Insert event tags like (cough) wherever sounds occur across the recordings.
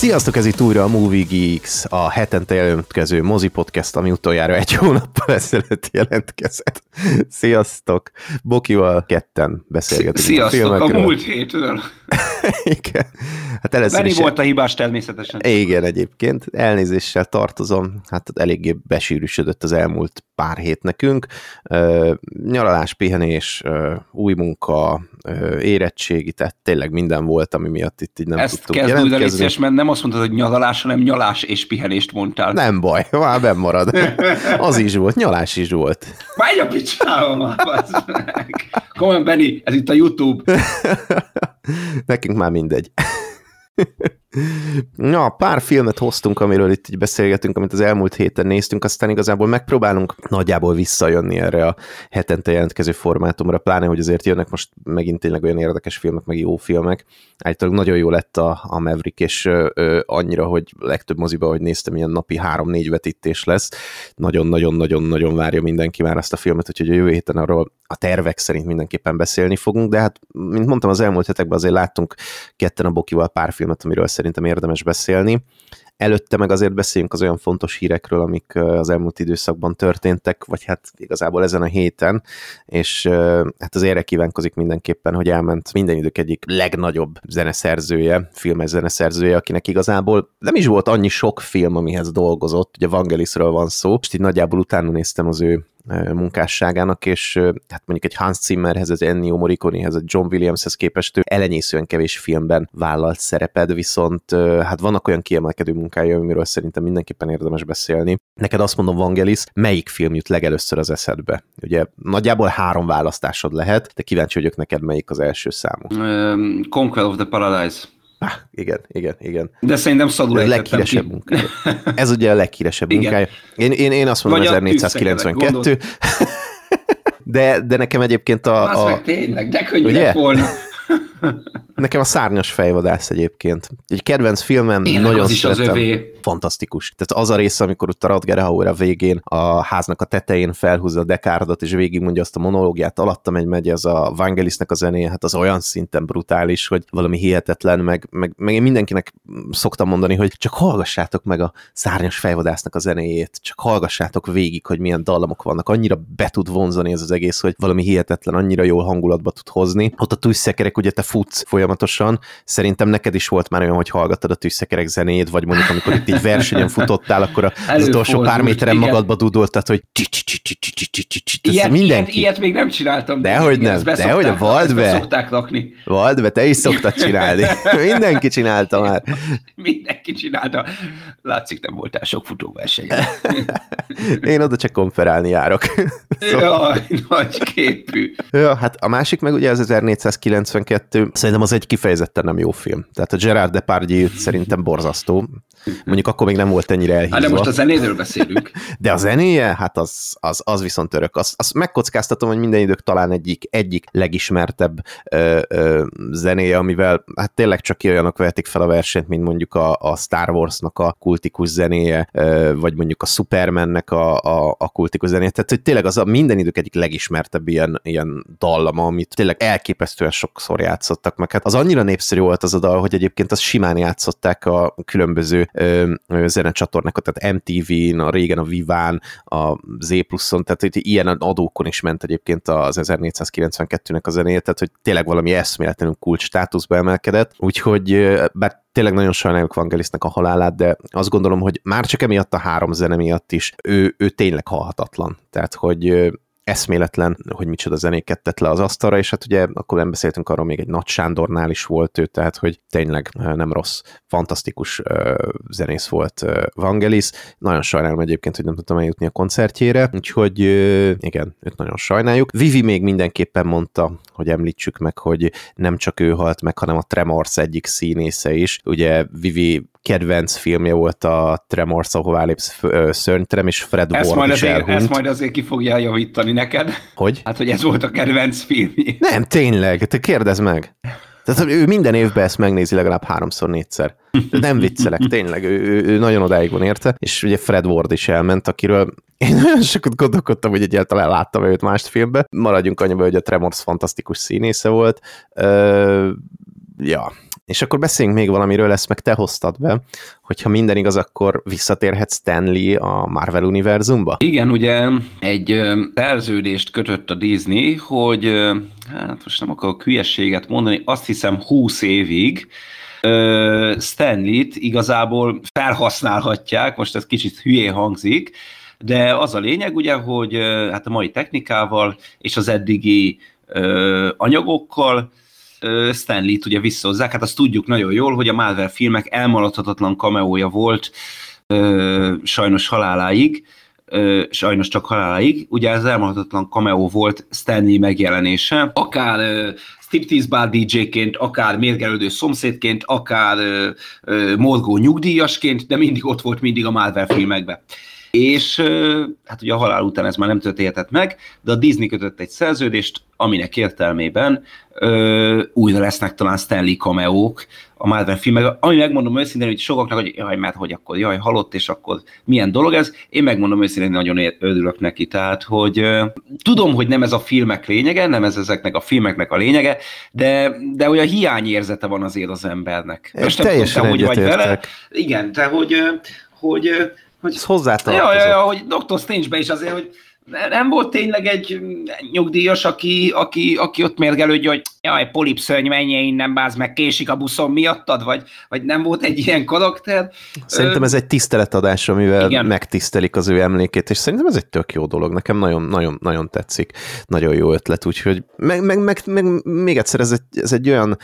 Sziasztok, ez itt újra a Movie Geeks, a hetente jelentkező mozi podcast, ami utoljára egy hónappal ezelőtt jelentkezett. Sziasztok! Bokival ketten beszélgetünk Sziasztok, a, a múlt hétről. (laughs) Igen. Hát először is volt a hibás természetesen. Igen, egyébként. Elnézéssel tartozom. Hát eléggé besűrűsödött az elmúlt pár hét nekünk. nyaralás, pihenés, új munka, érettségi, tehát tényleg minden volt, ami miatt itt így nem Ezt tudtuk kezd jelentkezni. Ezt mert nem azt mondtad, hogy nyaralás, hanem nyalás és pihenést mondtál. Nem baj, már benn marad. (laughs) Az is volt, nyalás is volt. Vágy a picsába Komolyan, Benni, ez itt a YouTube. (laughs) Nekünk már mindegy. Na, pár filmet hoztunk, amiről itt így beszélgetünk, amit az elmúlt héten néztünk, aztán igazából megpróbálunk nagyjából visszajönni erre a hetente jelentkező formátumra, pláne, hogy azért jönnek most megint tényleg olyan érdekes filmek, meg jó filmek. Általában nagyon jó lett a, a Maverick, és ö, ö, annyira, hogy legtöbb moziba, hogy néztem, ilyen napi három-négy vetítés lesz. Nagyon-nagyon-nagyon-nagyon várja mindenki már azt a filmet, úgyhogy a jövő héten arról a tervek szerint mindenképpen beszélni fogunk, de hát, mint mondtam, az elmúlt hetekben azért láttunk ketten a Bokival pár filmet, amiről szerintem érdemes beszélni. Előtte meg azért beszéljünk az olyan fontos hírekről, amik az elmúlt időszakban történtek, vagy hát igazából ezen a héten, és hát az erre kívánkozik mindenképpen, hogy elment minden idők egyik legnagyobb zeneszerzője, filmes zeneszerzője, akinek igazából nem is volt annyi sok film, amihez dolgozott, ugye Vangelisről van szó, és így nagyjából utána néztem az ő munkásságának, és hát mondjuk egy Hans Zimmerhez, egy Ennio Morricone-hez, egy John Williamshez képest ő elenyészően kevés filmben vállalt szereped, viszont hát vannak olyan kiemelkedő munkája, amiről szerintem mindenképpen érdemes beszélni. Neked azt mondom, Vangelis, melyik film jut legelőször az eszedbe? Ugye nagyjából három választásod lehet, de kíváncsi vagyok neked, melyik az első számú. Um, Conquer of the Paradise. Ah, igen, igen, igen. De szerintem szadul A leghíresebb munkája. Ez ugye a leghíresebb igen. munkája. Én, én, én azt mondom, Vagy 1492. (laughs) de, de nekem egyébként a... A... meg tényleg, de könnyű ugye? volna. (laughs) Nekem a szárnyas fejvadász egyébként. Egy kedvenc filmem, Én nagyon az. Is az övé. Fantasztikus. Tehát az a rész, amikor ott a Radger Hauer a végén a háznak a tetején felhúzza a dekárdot, és végigmondja azt a monológiát, alatta megy, megy az a Vangelisnek a zené, hát az olyan szinten brutális, hogy valami hihetetlen, meg, meg, meg én mindenkinek szoktam mondani, hogy csak hallgassátok meg a szárnyas fejvadásznak a zenéjét, csak hallgassátok végig, hogy milyen dallamok vannak, annyira be tud vonzani ez az egész, hogy valami hihetetlen, annyira jól hangulatba tud hozni. Ott a tűzszekerek, ugye te futsz folyamatosan, szerintem neked is volt már olyan, hogy hallgattad a tűzszekerek zenét, vagy mondjuk amikor itt egy versenyen futottál, akkor az utolsó pár méteren magadba dudoltad, hogy mindenki. Ilyet még nem csináltam. Dehogy nem, dehogy a Valdbe. Szokták lakni. Valdbe, te is szoktad csinálni. Mindenki csinálta már. Mindenki csinálta. Látszik, nem voltál sok futóversenyen. Én oda csak konferálni járok. Jaj, nagy képű. Ja, hát a másik meg ugye az 1492, szerintem az egy kifejezetten nem jó film. Tehát a Gerard Depardieu szerintem borzasztó. Mondjuk akkor még nem volt ennyire elhívva. Hát de most a zenéről beszélünk. (laughs) De a zenéje, hát az, az, az viszont örök. Azt, azt megkockáztatom, hogy minden idők talán egyik, egyik legismertebb ö, ö, zenéje, amivel hát tényleg csak olyanok vehetik fel a versenyt, mint mondjuk a, a Star Wars-nak a kultikus zenéje, ö, vagy mondjuk a Supermannek a, a, a kultikus zenéje. Tehát, hogy tényleg az a minden idők egyik legismertebb ilyen, ilyen dallama, amit tényleg elképesztően sokszor játszottak meg. Hát az annyira népszerű volt az a dal, hogy egyébként az simán játszották a különböző ö, zenecsatornákat, tehát MTV-n, a régen a Viván, a Z pluszon, tehát hogy ilyen adókon is ment egyébként az 1492-nek a zenéje, tehát hogy tényleg valami eszméletlenül kulcs státuszba emelkedett, úgyhogy bár tényleg nagyon sajnáljuk Vangelisnek a halálát, de azt gondolom, hogy már csak emiatt a három zene miatt is ő, ő tényleg halhatatlan. Tehát, hogy eszméletlen, hogy micsoda zenéket tett le az asztalra, és hát ugye akkor nem beszéltünk arról, még egy Nagy Sándornál is volt ő, tehát hogy tényleg nem rossz, fantasztikus zenész volt Vangelis. Nagyon sajnálom egyébként, hogy nem tudtam eljutni a koncertjére, úgyhogy igen, őt nagyon sajnáljuk. Vivi még mindenképpen mondta, hogy említsük meg, hogy nem csak ő halt meg, hanem a Tremors egyik színésze is. Ugye Vivi kedvenc filmje volt a Tremors, ahová lépsz szörnyterem, és Fred ezt Ward majd is azért, elhunyt. Ezt majd azért ki fogja javítani neked. Hogy? Hát, hogy ez volt a kedvenc filmje. Nem, tényleg, te kérdezd meg. Tehát ő minden évben ezt megnézi legalább háromszor, négyszer. De nem viccelek, tényleg, ő, ő, ő nagyon odáig van érte, és ugye Fred Ward is elment, akiről Én nagyon sokat gondolkodtam, hogy egyáltalán láttam őt más filmbe. Maradjunk annyiba, hogy a Tremors fantasztikus színésze volt. Ö, ja, és akkor beszéljünk még valamiről, ezt meg te hoztad be, hogyha minden igaz, akkor visszatérhet Stanley a Marvel univerzumba? Igen, ugye egy szerződést kötött a Disney, hogy hát most nem akarok hülyességet mondani, azt hiszem 20 évig Stanley-t igazából felhasználhatják, most ez kicsit hülyé hangzik, de az a lényeg ugye, hogy hát a mai technikával és az eddigi anyagokkal Stanley-t ugye visszahozzák, hát azt tudjuk nagyon jól, hogy a Marvel filmek elmaradhatatlan kameója volt sajnos haláláig, sajnos csak haláláig. Ugye ez elmaradhatatlan cameo volt Stanley megjelenése, akár striptease bar DJ-ként, akár mérgelődő szomszédként, akár morgó nyugdíjasként, de mindig ott volt mindig a Marvel filmekben. És hát ugye a halál után ez már nem történhetett meg, de a Disney kötött egy szerződést, aminek értelmében ö, újra lesznek talán Stanley cameók a Marvel filmek, ami megmondom őszintén, hogy sokaknak, hogy jaj, mert hogy akkor jaj, halott, és akkor milyen dolog ez, én megmondom őszintén, hogy nagyon örülök neki, tehát, hogy ö, tudom, hogy nem ez a filmek lényege, nem ez ezeknek a filmeknek a lényege, de, de olyan hiányérzete van azért az embernek. Most teljesen tudom, hogy vagy vele. Igen, de hogy, hogy hogy, Ez hozzátartozott. Ja, ja, ja, hogy Dr. Strange-be is azért, hogy nem volt tényleg egy nyugdíjas, aki, aki, aki ott mérgelődj, hogy jaj, polipszörny, menj innen, báz meg, késik a buszon miattad, vagy, vagy nem volt egy ilyen karakter. Szerintem ez egy tiszteletadás, amivel Igen. megtisztelik az ő emlékét, és szerintem ez egy tök jó dolog, nekem nagyon, nagyon, nagyon tetszik, nagyon jó ötlet, úgyhogy meg, meg, meg, meg még egyszer ez egy, ez egy olyan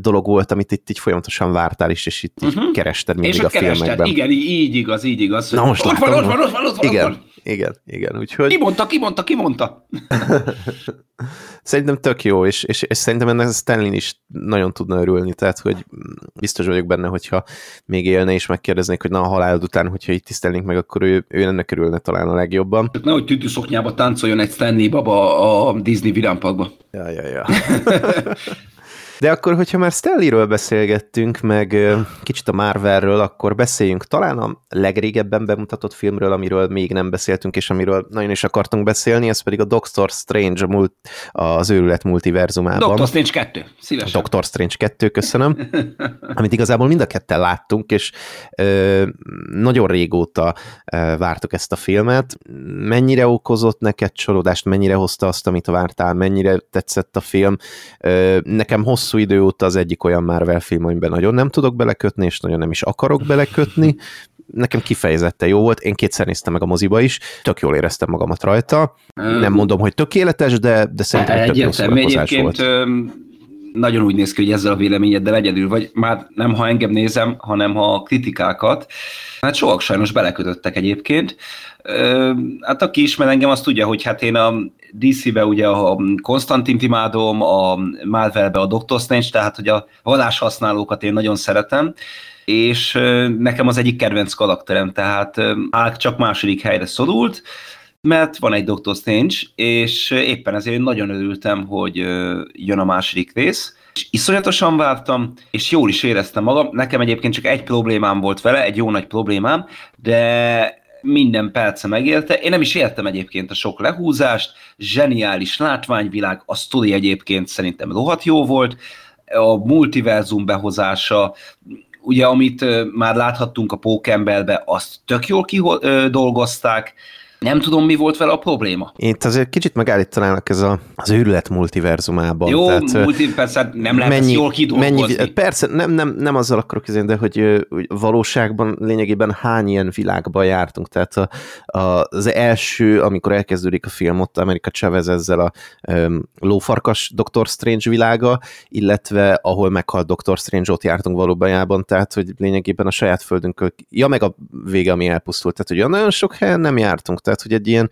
dolog volt, amit itt így folyamatosan vártál is, és itt uh-huh. kerested mindig és a, a filmekben. Igen, így igaz, így igaz. Na most ott látom, van, ott van, ott van, ott van, igen, ott van. Igen, igen, úgyhogy... Ki mondta, ki mondta, ki mondta? (laughs) szerintem tök jó, és, és, és szerintem ennek Stanley is nagyon tudna örülni, tehát hogy biztos vagyok benne, hogyha még élne és megkérdeznék, hogy na a halálod után, hogyha itt tisztelnénk meg, akkor ő, ő ennek örülne talán a legjobban. Nehogy tütűszoknyába táncoljon egy Stanley baba a Disney virámpakba. Ja, ja, ja. (laughs) De akkor, hogyha már Stelliről beszélgettünk, meg kicsit a Marvelről, akkor beszéljünk talán a legrégebben bemutatott filmről, amiről még nem beszéltünk, és amiről nagyon is akartunk beszélni, ez pedig a Doctor Strange a az őrület multiverzumában. Doctor Strange 2, szívesen. Doctor Strange 2, köszönöm. (laughs) amit igazából mind a ketten láttunk, és ö, nagyon régóta ö, vártuk ezt a filmet. Mennyire okozott neked csalódást, mennyire hozta azt, amit vártál, mennyire tetszett a film? Ö, nekem hosszú hosszú idő óta az egyik olyan Marvel film, amiben nagyon nem tudok belekötni, és nagyon nem is akarok belekötni. Nekem kifejezetten jó volt, én kétszer néztem meg a moziba is, tök jól éreztem magamat rajta. Nem mondom, hogy tökéletes, de, de szerintem egy tök jó egyébként volt. Nagyon úgy néz ki, hogy ezzel a véleményeddel egyedül vagy, már nem ha engem nézem, hanem ha a kritikákat. Hát soha sajnos belekötöttek egyébként. Hát aki ismer engem, azt tudja, hogy hát én a DC-be ugye a Konstantin imádom, a Marvelbe a Doctor Strange, tehát hogy a használókat én nagyon szeretem, és nekem az egyik kedvenc karakterem, tehát Hulk csak második helyre szorult, mert van egy Doctor Strange, és éppen ezért nagyon örültem, hogy jön a második rész, és iszonyatosan vártam, és jól is éreztem magam. Nekem egyébként csak egy problémám volt vele, egy jó nagy problémám, de minden perce megérte. Én nem is értem egyébként a sok lehúzást, zseniális látványvilág, a sztori egyébként szerintem rohadt jó volt, a multiverzum behozása, ugye amit már láthattunk a Pókemberbe, azt tök jól kidolgozták, nem tudom, mi volt vele a probléma. Én itt azért kicsit megállítanának ez a, az őrület multiverzumában. Jó, tehát, multi, persze nem lehet mennyi, jól kidolgozni. Mennyi, persze, nem, nem, nem azzal akarok kezdeni, de hogy, hogy valóságban lényegében hány ilyen világban jártunk. Tehát a, a, az első, amikor elkezdődik a film, ott Amerika Chavez ezzel a um, lófarkas Doctor Strange világa, illetve ahol meghalt Doctor Strange, ott jártunk valóban, tehát hogy lényegében a saját földünkön, ja meg a vége, ami elpusztult, tehát hogy nagyon sok helyen nem jártunk, tehát, hogy egy ilyen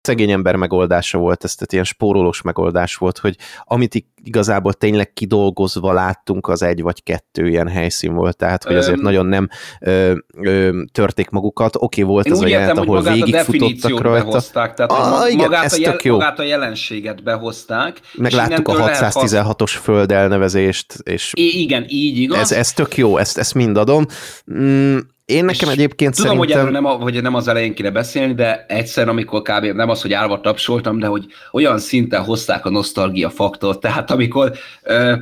szegény ember megoldása volt, ez tehát ilyen spórolós megoldás volt, hogy amit igazából tényleg kidolgozva láttunk, az egy vagy kettő ilyen helyszín volt, tehát, hogy azért Öm... nagyon nem ö, ö, törték magukat. Oké, okay, volt Én az a jelent, ahol végigfutottak rajta. Behozták, tehát ah, igen, magát, ez a jel, tök jó. magát a jelenséget behozták. Megláttuk a 616-os föld elnevezést, és I- igen, így igaz. Ez, ez tök jó, ezt, ezt mind adom. Mm, Én nekem egyébként Tudom, szerintem... hogy erről nem, hogy nem az elején kéne beszélni, de egyszer, amikor kb. nem az, hogy állva tapsoltam, de hogy olyan szinten hozták a nosztalgia faktort, tehát amikor ö,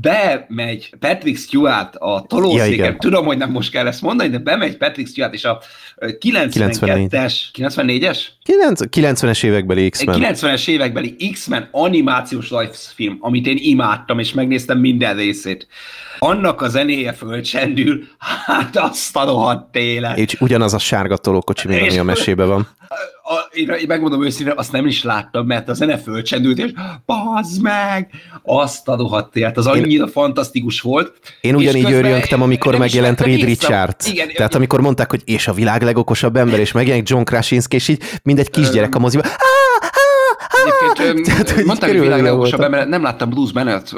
bemegy Patrick Stewart a tolószéken, ja, tudom, hogy nem most kell ezt mondani, de bemegy Patrick Stewart, és a 92-es, 94-es? 90-es évekbeli X-Men. 90-es évekbeli X-Men animációs film, amit én imádtam, és megnéztem minden részét. Annak a zenéje fölcsendül, hát azt a rohadt élet. És ugyanaz a sárga tolókocsi, még ami a mesében van. A, én, én megmondom őszintén, azt nem is láttam, mert a zene fölcsendült, és bazd meg! Azt a rohadt élet, az annyira én, fantasztikus volt. Én ugyanígy örjöngtem, amikor megjelent Reed Richard. Igen, Tehát amikor mondták, hogy és a világ legokosabb ember, és megjelent John Krasinski, és így mindegy kisgyerek a moziba. Egyébként Tehát, hogy mondták, hogy világ legokosabb ember, nem láttam Blues Banner-t,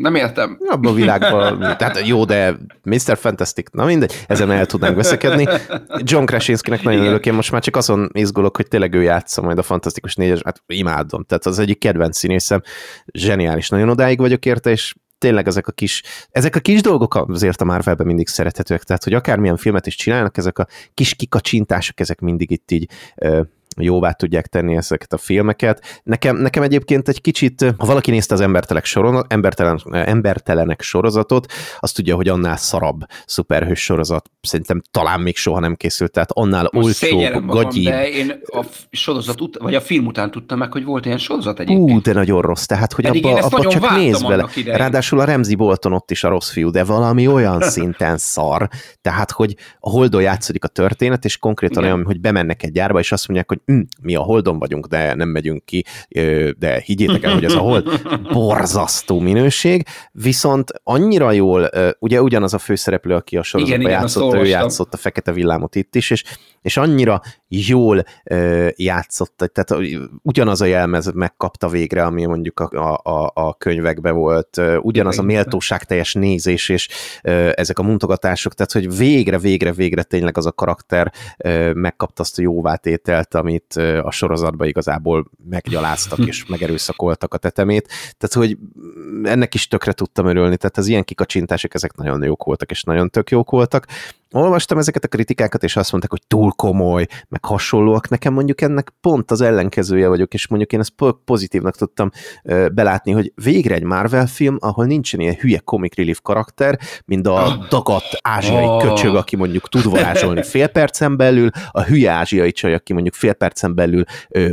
nem értem. Abban a világban, tehát jó, de Mr. Fantastic, na mindegy, ezen el tudnánk veszekedni. John Krasinskinek nagyon örülök, én most már csak azon izgulok, hogy tényleg ő játsza majd a Fantasztikus négyes, hát imádom, tehát az egyik kedvenc színészem, zseniális, nagyon odáig vagyok érte, és tényleg ezek a kis, ezek a kis dolgok azért a Marvelben mindig szerethetőek, tehát hogy akármilyen filmet is csinálnak, ezek a kis kikacsintások, ezek mindig itt így jóvá tudják tenni ezeket a filmeket. Nekem, nekem egyébként egy kicsit, ha valaki nézte az embertelek soron, embertelen, embertelenek sorozatot, azt tudja, hogy annál szarabb szuperhős sorozat szerintem talán még soha nem készült, tehát annál olcsóbb, gagyi. De én a sorozat ut- vagy a film után tudtam meg, hogy volt ilyen sorozat egyébként. Ú, de nagyon rossz, tehát hogy Pedig abba, abba csak néz bele. Idején. Ráadásul a Remzi Bolton ott is a rossz fiú, de valami olyan (laughs) szinten szar, tehát hogy a Holdon játszódik a történet, és konkrétan Igen. olyan, hogy bemennek egy gyárba, és azt mondják, hogy hm, mi a Holdon vagyunk, de nem megyünk ki, de higgyétek el, hogy ez a Hold (laughs) borzasztó minőség, viszont annyira jól, ugye ugyanaz a főszereplő, aki a sorozatban játszott, ő játszott a Fekete Villámot itt is, és, és annyira jól játszott, tehát ugyanaz a jelmez megkapta végre, ami mondjuk a, a, a könyvekben volt, ugyanaz a méltóság teljes nézés, és ezek a mutogatások, tehát hogy végre, végre, végre tényleg az a karakter megkapta azt a jóvátételt, amit a sorozatban igazából meggyaláztak és (laughs) megerőszakoltak a tetemét. Tehát, hogy ennek is tökre tudtam örülni, tehát az ilyen kikacsintások, ezek nagyon jók voltak, és nagyon tök jók voltak olvastam ezeket a kritikákat, és azt mondták, hogy túl komoly, meg hasonlóak. Nekem mondjuk ennek pont az ellenkezője vagyok, és mondjuk én ezt pozitívnak tudtam belátni, hogy végre egy Marvel film, ahol nincsen ilyen hülye comic relief karakter, mint a dagadt ázsiai oh. köcsög, aki mondjuk tud varázsolni (laughs) fél percen belül, a hülye ázsiai csaj, aki mondjuk fél percen belül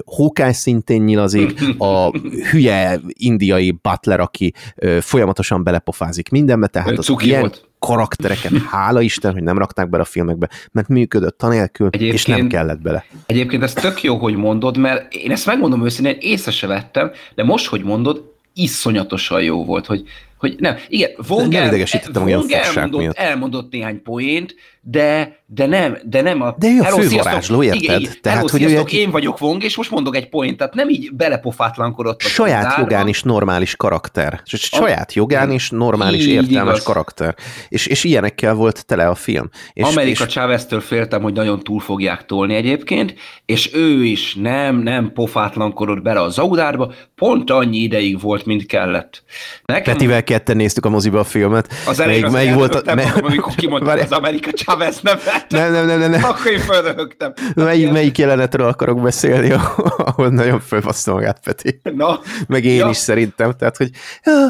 hókály szintén nyilazik, a hülye indiai butler, aki folyamatosan belepofázik mindenbe, tehát az ilyen, volt karaktereket, (laughs) hála Isten, hogy nem rakták bele a filmekbe, mert működött tanélkül, egyébként, és nem kellett bele. Egyébként ez tök jó, hogy mondod, mert én ezt megmondom őszintén, észre se vettem, de most, hogy mondod, iszonyatosan jó volt, hogy hogy nem, igen, Vong, el, Vong elmondott, elmondott néhány poént, de, de nem, de nem a... De ő a fővarázsló, érted? Igen, igen, tehát, hogy ő én vagyok Vong, és most mondok egy poént, tehát nem így belepofátlankodott. Saját zárva. jogán is normális karakter. Saját a... jogán is normális, így értelmes igaz. karakter. És, és ilyenekkel volt tele a film. És, Amerika és... Chávez-től féltem, hogy nagyon túl fogják tolni egyébként, és ő is nem, nem pofátlankodott bele a zaudárba, pont annyi ideig volt, mint kellett. Nekem... Petivel ketten néztük a moziba a filmet. Az elején melyik, melyik volt a... Me... amikor kimondtam az Amerika Chavez nevet. Nem, nem, nem, nem, nem. Akkor én földöhögtem. Melyik, melyik jelenetről akarok beszélni, (laughs) ahol nagyon fölbassza magát Peti. Na. Meg én ja. is szerintem. Tehát, hogy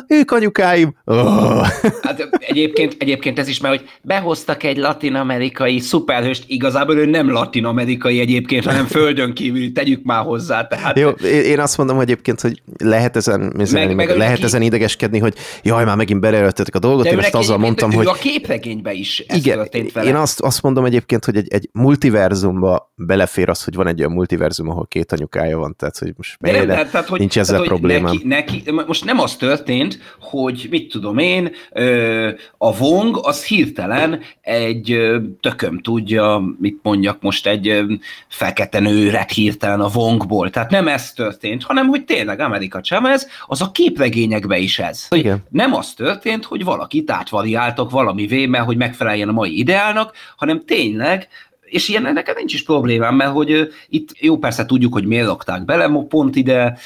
ők anyukáim. Oh. Hát egyébként, egyébként ez is, mert hogy behoztak egy latin-amerikai szuperhőst, igazából ő nem latin-amerikai egyébként, hanem földön kívül, tegyük már hozzá. Tehát... Jó, én azt mondom hogy egyébként, hogy lehet ezen, meg, meg, lehet neki... ezen idegeskedni, hogy jaj, már megint beleöltetek a dolgot, De én ezt azzal mondtam, hogy... a képregénybe is ez igen, vele. Én azt, azt mondom egyébként, hogy egy, egy multiverzumba belefér az, hogy van egy olyan multiverzum, ahol két anyukája van, tehát hogy most De nem, tehát, tehát, hogy, nincs ezzel tehát, problémám. Neki, neki, most nem az történt, hogy mit tudom én, a Vong az hirtelen egy tököm tudja, mit mondjak most, egy fekete nőre hirtelen a Vongból. Tehát nem ez történt, hanem hogy tényleg Amerika Chavez, az a képregényekbe is ez. Igen. Nem az történt, hogy valakit átvariáltak valami véme, hogy megfeleljen a mai ideálnak, hanem tényleg és ilyen nekem nincs is problémám, mert hogy itt jó persze tudjuk, hogy miért lakták bele pont ide,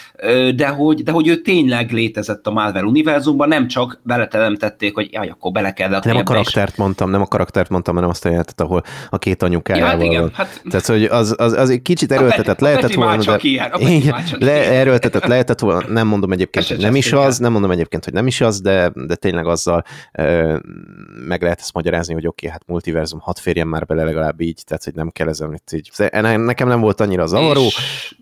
de hogy, de hogy ő tényleg létezett a Marvel univerzumban, nem csak beleteremtették, hogy jaj, akkor bele kell Nem a karaktert is. mondtam, nem a karaktert mondtam, hanem azt a jelentet, ahol a két anyukájával. Ja, hát igen, hát... Tehát, hogy az, az, az egy kicsit erőltetett lehetett volna, de... Ilyen, le, erőltetett lehetett volna, nem mondom egyébként, hogy nem is az, nem mondom egyébként, hogy nem is az, de, de tényleg azzal meg lehet ezt magyarázni, hogy oké, okay, hát multiverzum, hat férjen már bele legalább így, tehát hogy nem kell ezen itt így. Nekem nem volt annyira zavaró.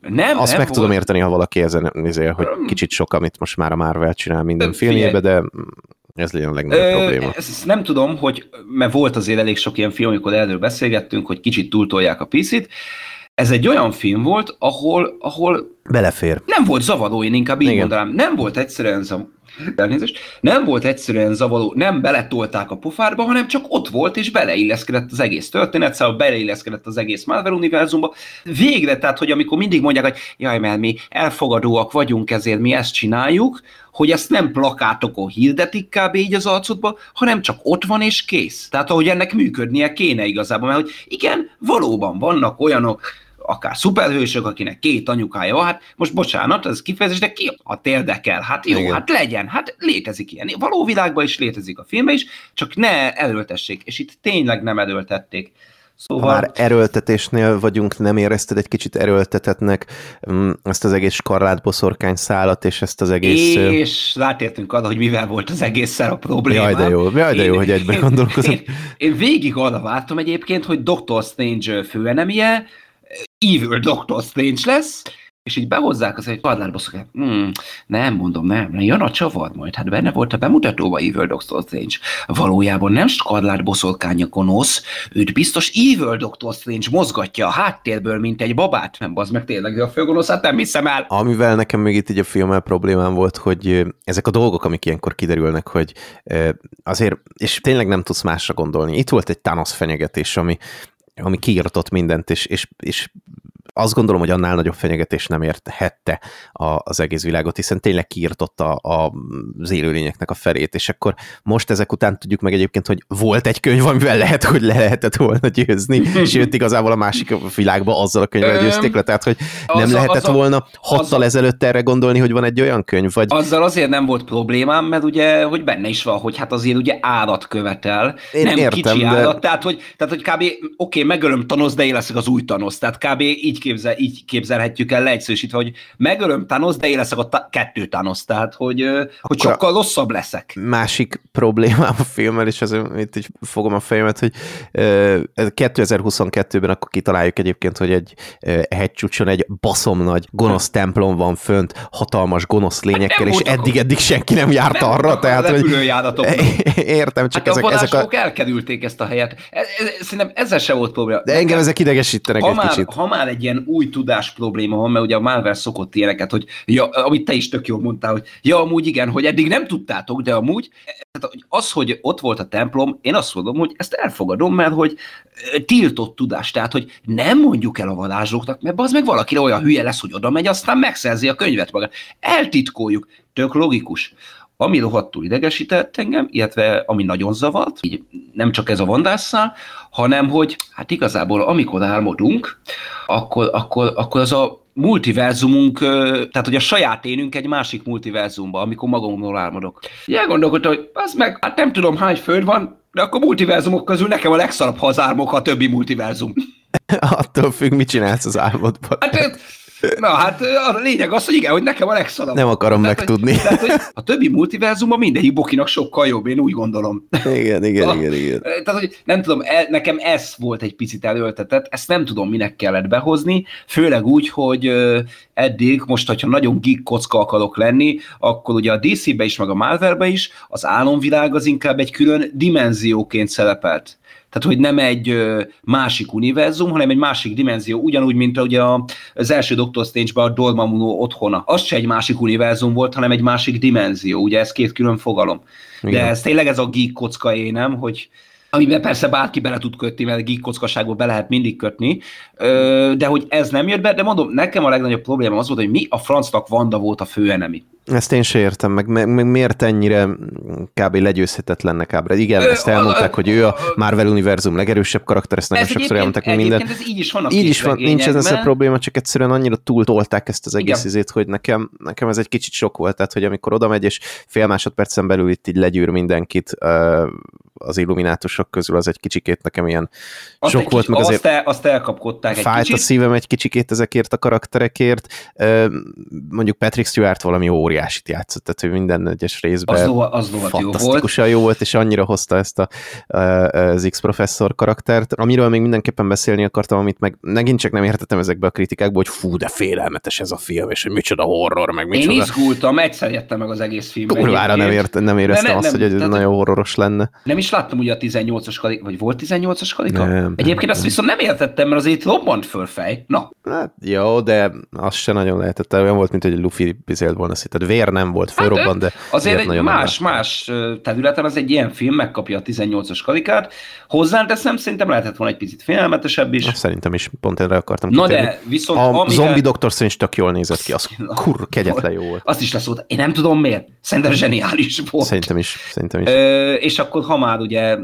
Nem, azt nem meg volt. tudom érteni, ha valaki ezen nézél, hogy kicsit sok, amit most már a Marvel csinál minden filmjébe, de ez legyen a legnagyobb Ö, probléma. Ezt nem tudom, hogy, mert volt azért elég sok ilyen film, amikor erről beszélgettünk, hogy kicsit túltolják a PC-t. Ez egy olyan film volt, ahol, ahol Belefér. Nem volt zavaró, én inkább így Igen. mondanám. Nem volt egyszerűen zavaró elnézést, nem volt egyszerűen zavaló, nem beletolták a pofárba, hanem csak ott volt, és beleilleszkedett az egész történet, szóval beleilleszkedett az egész Marvel univerzumba. Végre, tehát, hogy amikor mindig mondják, hogy jaj, mert mi elfogadóak vagyunk, ezért mi ezt csináljuk, hogy ezt nem plakátokon hirdetik kb. így az arcodba, hanem csak ott van és kész. Tehát ahogy ennek működnie kéne igazából, mert hogy igen, valóban vannak olyanok, akár szuperhősök, akinek két anyukája van, hát most bocsánat, ez kifejezés, de ki a érdekel? Hát jó, Igen. hát legyen, hát létezik ilyen. Való világban is létezik a filmben is, csak ne erőltessék, és itt tényleg nem erőltették. Szóval... Ha már erőltetésnél vagyunk, nem érezted egy kicsit erőltetetnek mm, ezt az egész skarlátboszorkány szállat, és ezt az egész... És rátértünk arra, hogy mivel volt az egésszel a probléma. Jaj, de jó, jaj, de jó, én, hogy egyben gondolkozom. Én, én, én végig arra vártam egyébként, hogy Doctor Strange főenemie, Evil Doctor Strange lesz, és így behozzák az egy padlárbosszok, hmm, nem mondom, nem, nem, jön a csavar majd, hát benne volt a bemutatóban Evil Doctor Strange. Valójában nem Skadlár boszorkánya gonosz, őt biztos Evil Doctor Strange mozgatja a háttérből, mint egy babát. Nem, az meg tényleg a főgonosz, hát nem hiszem el. Amivel nekem még itt így a filmmel problémám volt, hogy ezek a dolgok, amik ilyenkor kiderülnek, hogy azért, és tényleg nem tudsz másra gondolni. Itt volt egy Thanos fenyegetés, ami ami kiirtott mindent, és, és, és azt gondolom, hogy annál nagyobb fenyegetés nem érthette az egész világot, hiszen tényleg kiirtotta az élőlényeknek a felét, és akkor most ezek után tudjuk meg egyébként, hogy volt egy könyv, amivel lehet, hogy le lehetett volna győzni, sőt igazából a másik világban azzal a könyvvel győzték le, tehát hogy nem az lehetett az volna hattal ezelőtt erre gondolni, hogy van egy olyan könyv, vagy... Azzal azért nem volt problémám, mert ugye, hogy benne is van, hogy hát azért ugye árat követel, Én nem értem, kicsi de... árat, tehát hogy, tehát, hogy kb. oké, okay, megölöm Thanos, de én leszek az új Thanos, tehát kb. így képzel, így képzelhetjük el leegyszerűsítve, hogy megölöm Thanos, de én leszek a ta- kettő Thanos, tehát hogy, hogy sokkal rosszabb leszek. Másik problémám a filmmel, és azért itt így fogom a fejemet, hogy 2022-ben akkor kitaláljuk egyébként, hogy egy hegycsúcson egy baszom nagy gonosz templom van fönt, hatalmas gonosz hát lényekkel, és eddig-eddig senki nem járt nem arra. Tehát, hogy... (laughs) Értem, csak hát ezek, a ezek a... elkerülték ezt a helyet. Ez, ez, szerintem ezzel se volt probléma. De engem ezek idegesítenek ha egy már, kicsit. Ha már egy ilyen új tudás probléma van, mert ugye a Marvel szokott ilyeneket, hogy ja, amit te is tök jól mondtál, hogy ja, amúgy igen, hogy eddig nem tudtátok, de amúgy tehát az, hogy ott volt a templom, én azt mondom, hogy ezt elfogadom, mert hogy tiltott tudás, tehát hogy nem mondjuk el a varázslóknak, mert az meg valakire olyan hülye lesz, hogy oda megy, aztán megszerzi a könyvet magát. Eltitkoljuk, tök logikus ami rohadtul idegesített engem, illetve ami nagyon zavart, így nem csak ez a vandásszal, hanem hogy hát igazából amikor álmodunk, akkor, akkor, akkor az a multiverzumunk, tehát hogy a saját énünk egy másik multiverzumban, amikor magamról álmodok. Ilyen gondolkodtam, hogy az meg, hát nem tudom hány föld van, de akkor multiverzumok közül nekem a legszarabb, ha az álmok a többi multiverzum. (laughs) Attól függ, mit csinálsz az álmodban. Hát Na hát a lényeg az, hogy igen, hogy nekem a legszarabb. Nem akarom tehát, megtudni. Hogy, tehát, hogy (laughs) a többi multiverzumban mindegyik bokinak sokkal jobb, én úgy gondolom. Igen, igen, a, igen, igen. Tehát, hogy nem tudom, el, nekem ez volt egy picit előltetett, ezt nem tudom, minek kellett behozni, főleg úgy, hogy eddig, most, hogyha nagyon geek kocka akarok lenni, akkor ugye a DC-be is, meg a Marvel-be is az álomvilág az inkább egy külön dimenzióként szerepelt. Tehát, hogy nem egy másik univerzum, hanem egy másik dimenzió, ugyanúgy, mint ugye az első Doctor Strange-ben a Dormammu otthona. Az se egy másik univerzum volt, hanem egy másik dimenzió, ugye ez két külön fogalom. Igen. De ez tényleg ez a geek kocka énem, hogy amiben persze bárki bele tud kötni, mert geek kockaságból be lehet mindig kötni, de hogy ez nem jött be, de mondom, nekem a legnagyobb probléma az volt, hogy mi a francnak Vanda volt a főenemi. Ezt én sem értem, meg, meg, meg miért ennyire kb. legyőzhetetlennek ábrád. Igen, ö, ezt elmondták, a, hogy ő a Marvel univerzum legerősebb karakter, ezt nagyon sokszor elmondták, hogy minden. Ez így is van a Így is van, nincs ez a probléma, csak egyszerűen annyira túltolták ezt az egész izét, hogy nekem, nekem ez egy kicsit sok volt, tehát hogy amikor oda megy, és fél másodpercen belül itt így legyűr mindenkit, az illuminátusok közül az egy kicsikét nekem ilyen azt sok volt, meg azért azt, el, azt elkapkodták fájt egy kicsit. a szívem egy kicsikét ezekért a karakterekért. Mondjuk Patrick Stewart valami óriásit játszott, tehát hogy minden egyes részben az, az fantasztikusan jó volt. jó volt, és annyira hozta ezt a, az X-professzor karaktert, amiről még mindenképpen beszélni akartam, amit meg megint csak nem értettem ezekbe a kritikákba, hogy fú, de félelmetes ez a film, és hogy micsoda horror, meg micsoda. Én izgultam, egyszer jöttem meg az egész filmben. Kurvára nem, ért, nem éreztem nem, azt, nem, hogy ez nagyon horroros lenne. Nem is láttam ugye a 18-as karika, vagy volt 18-as karika? Nem, Egyébként nem, azt viszont nem értettem, mert azért robbant fölfej. Na. Hát jó, de az se nagyon lehetett. Olyan volt, mint hogy egy Luffy bizélt volna szét. Vér nem volt, fölrobbant, hát, de azért egy más, más területen az egy ilyen film megkapja a 18-as karikát. Hozzáteszem, szerintem lehetett volna egy picit félelmetesebb is. Szerintem is, pont erre akartam Na kitérni. de viszont... A amivel... zombi Doctor Strange tök jól nézett ki, az kur, kegyetlen jó volt. Azt is leszólt. Én nem tudom miért. Szerintem zseniális volt. Szerintem is. Szerintem is. Ö, és akkor ha már ugye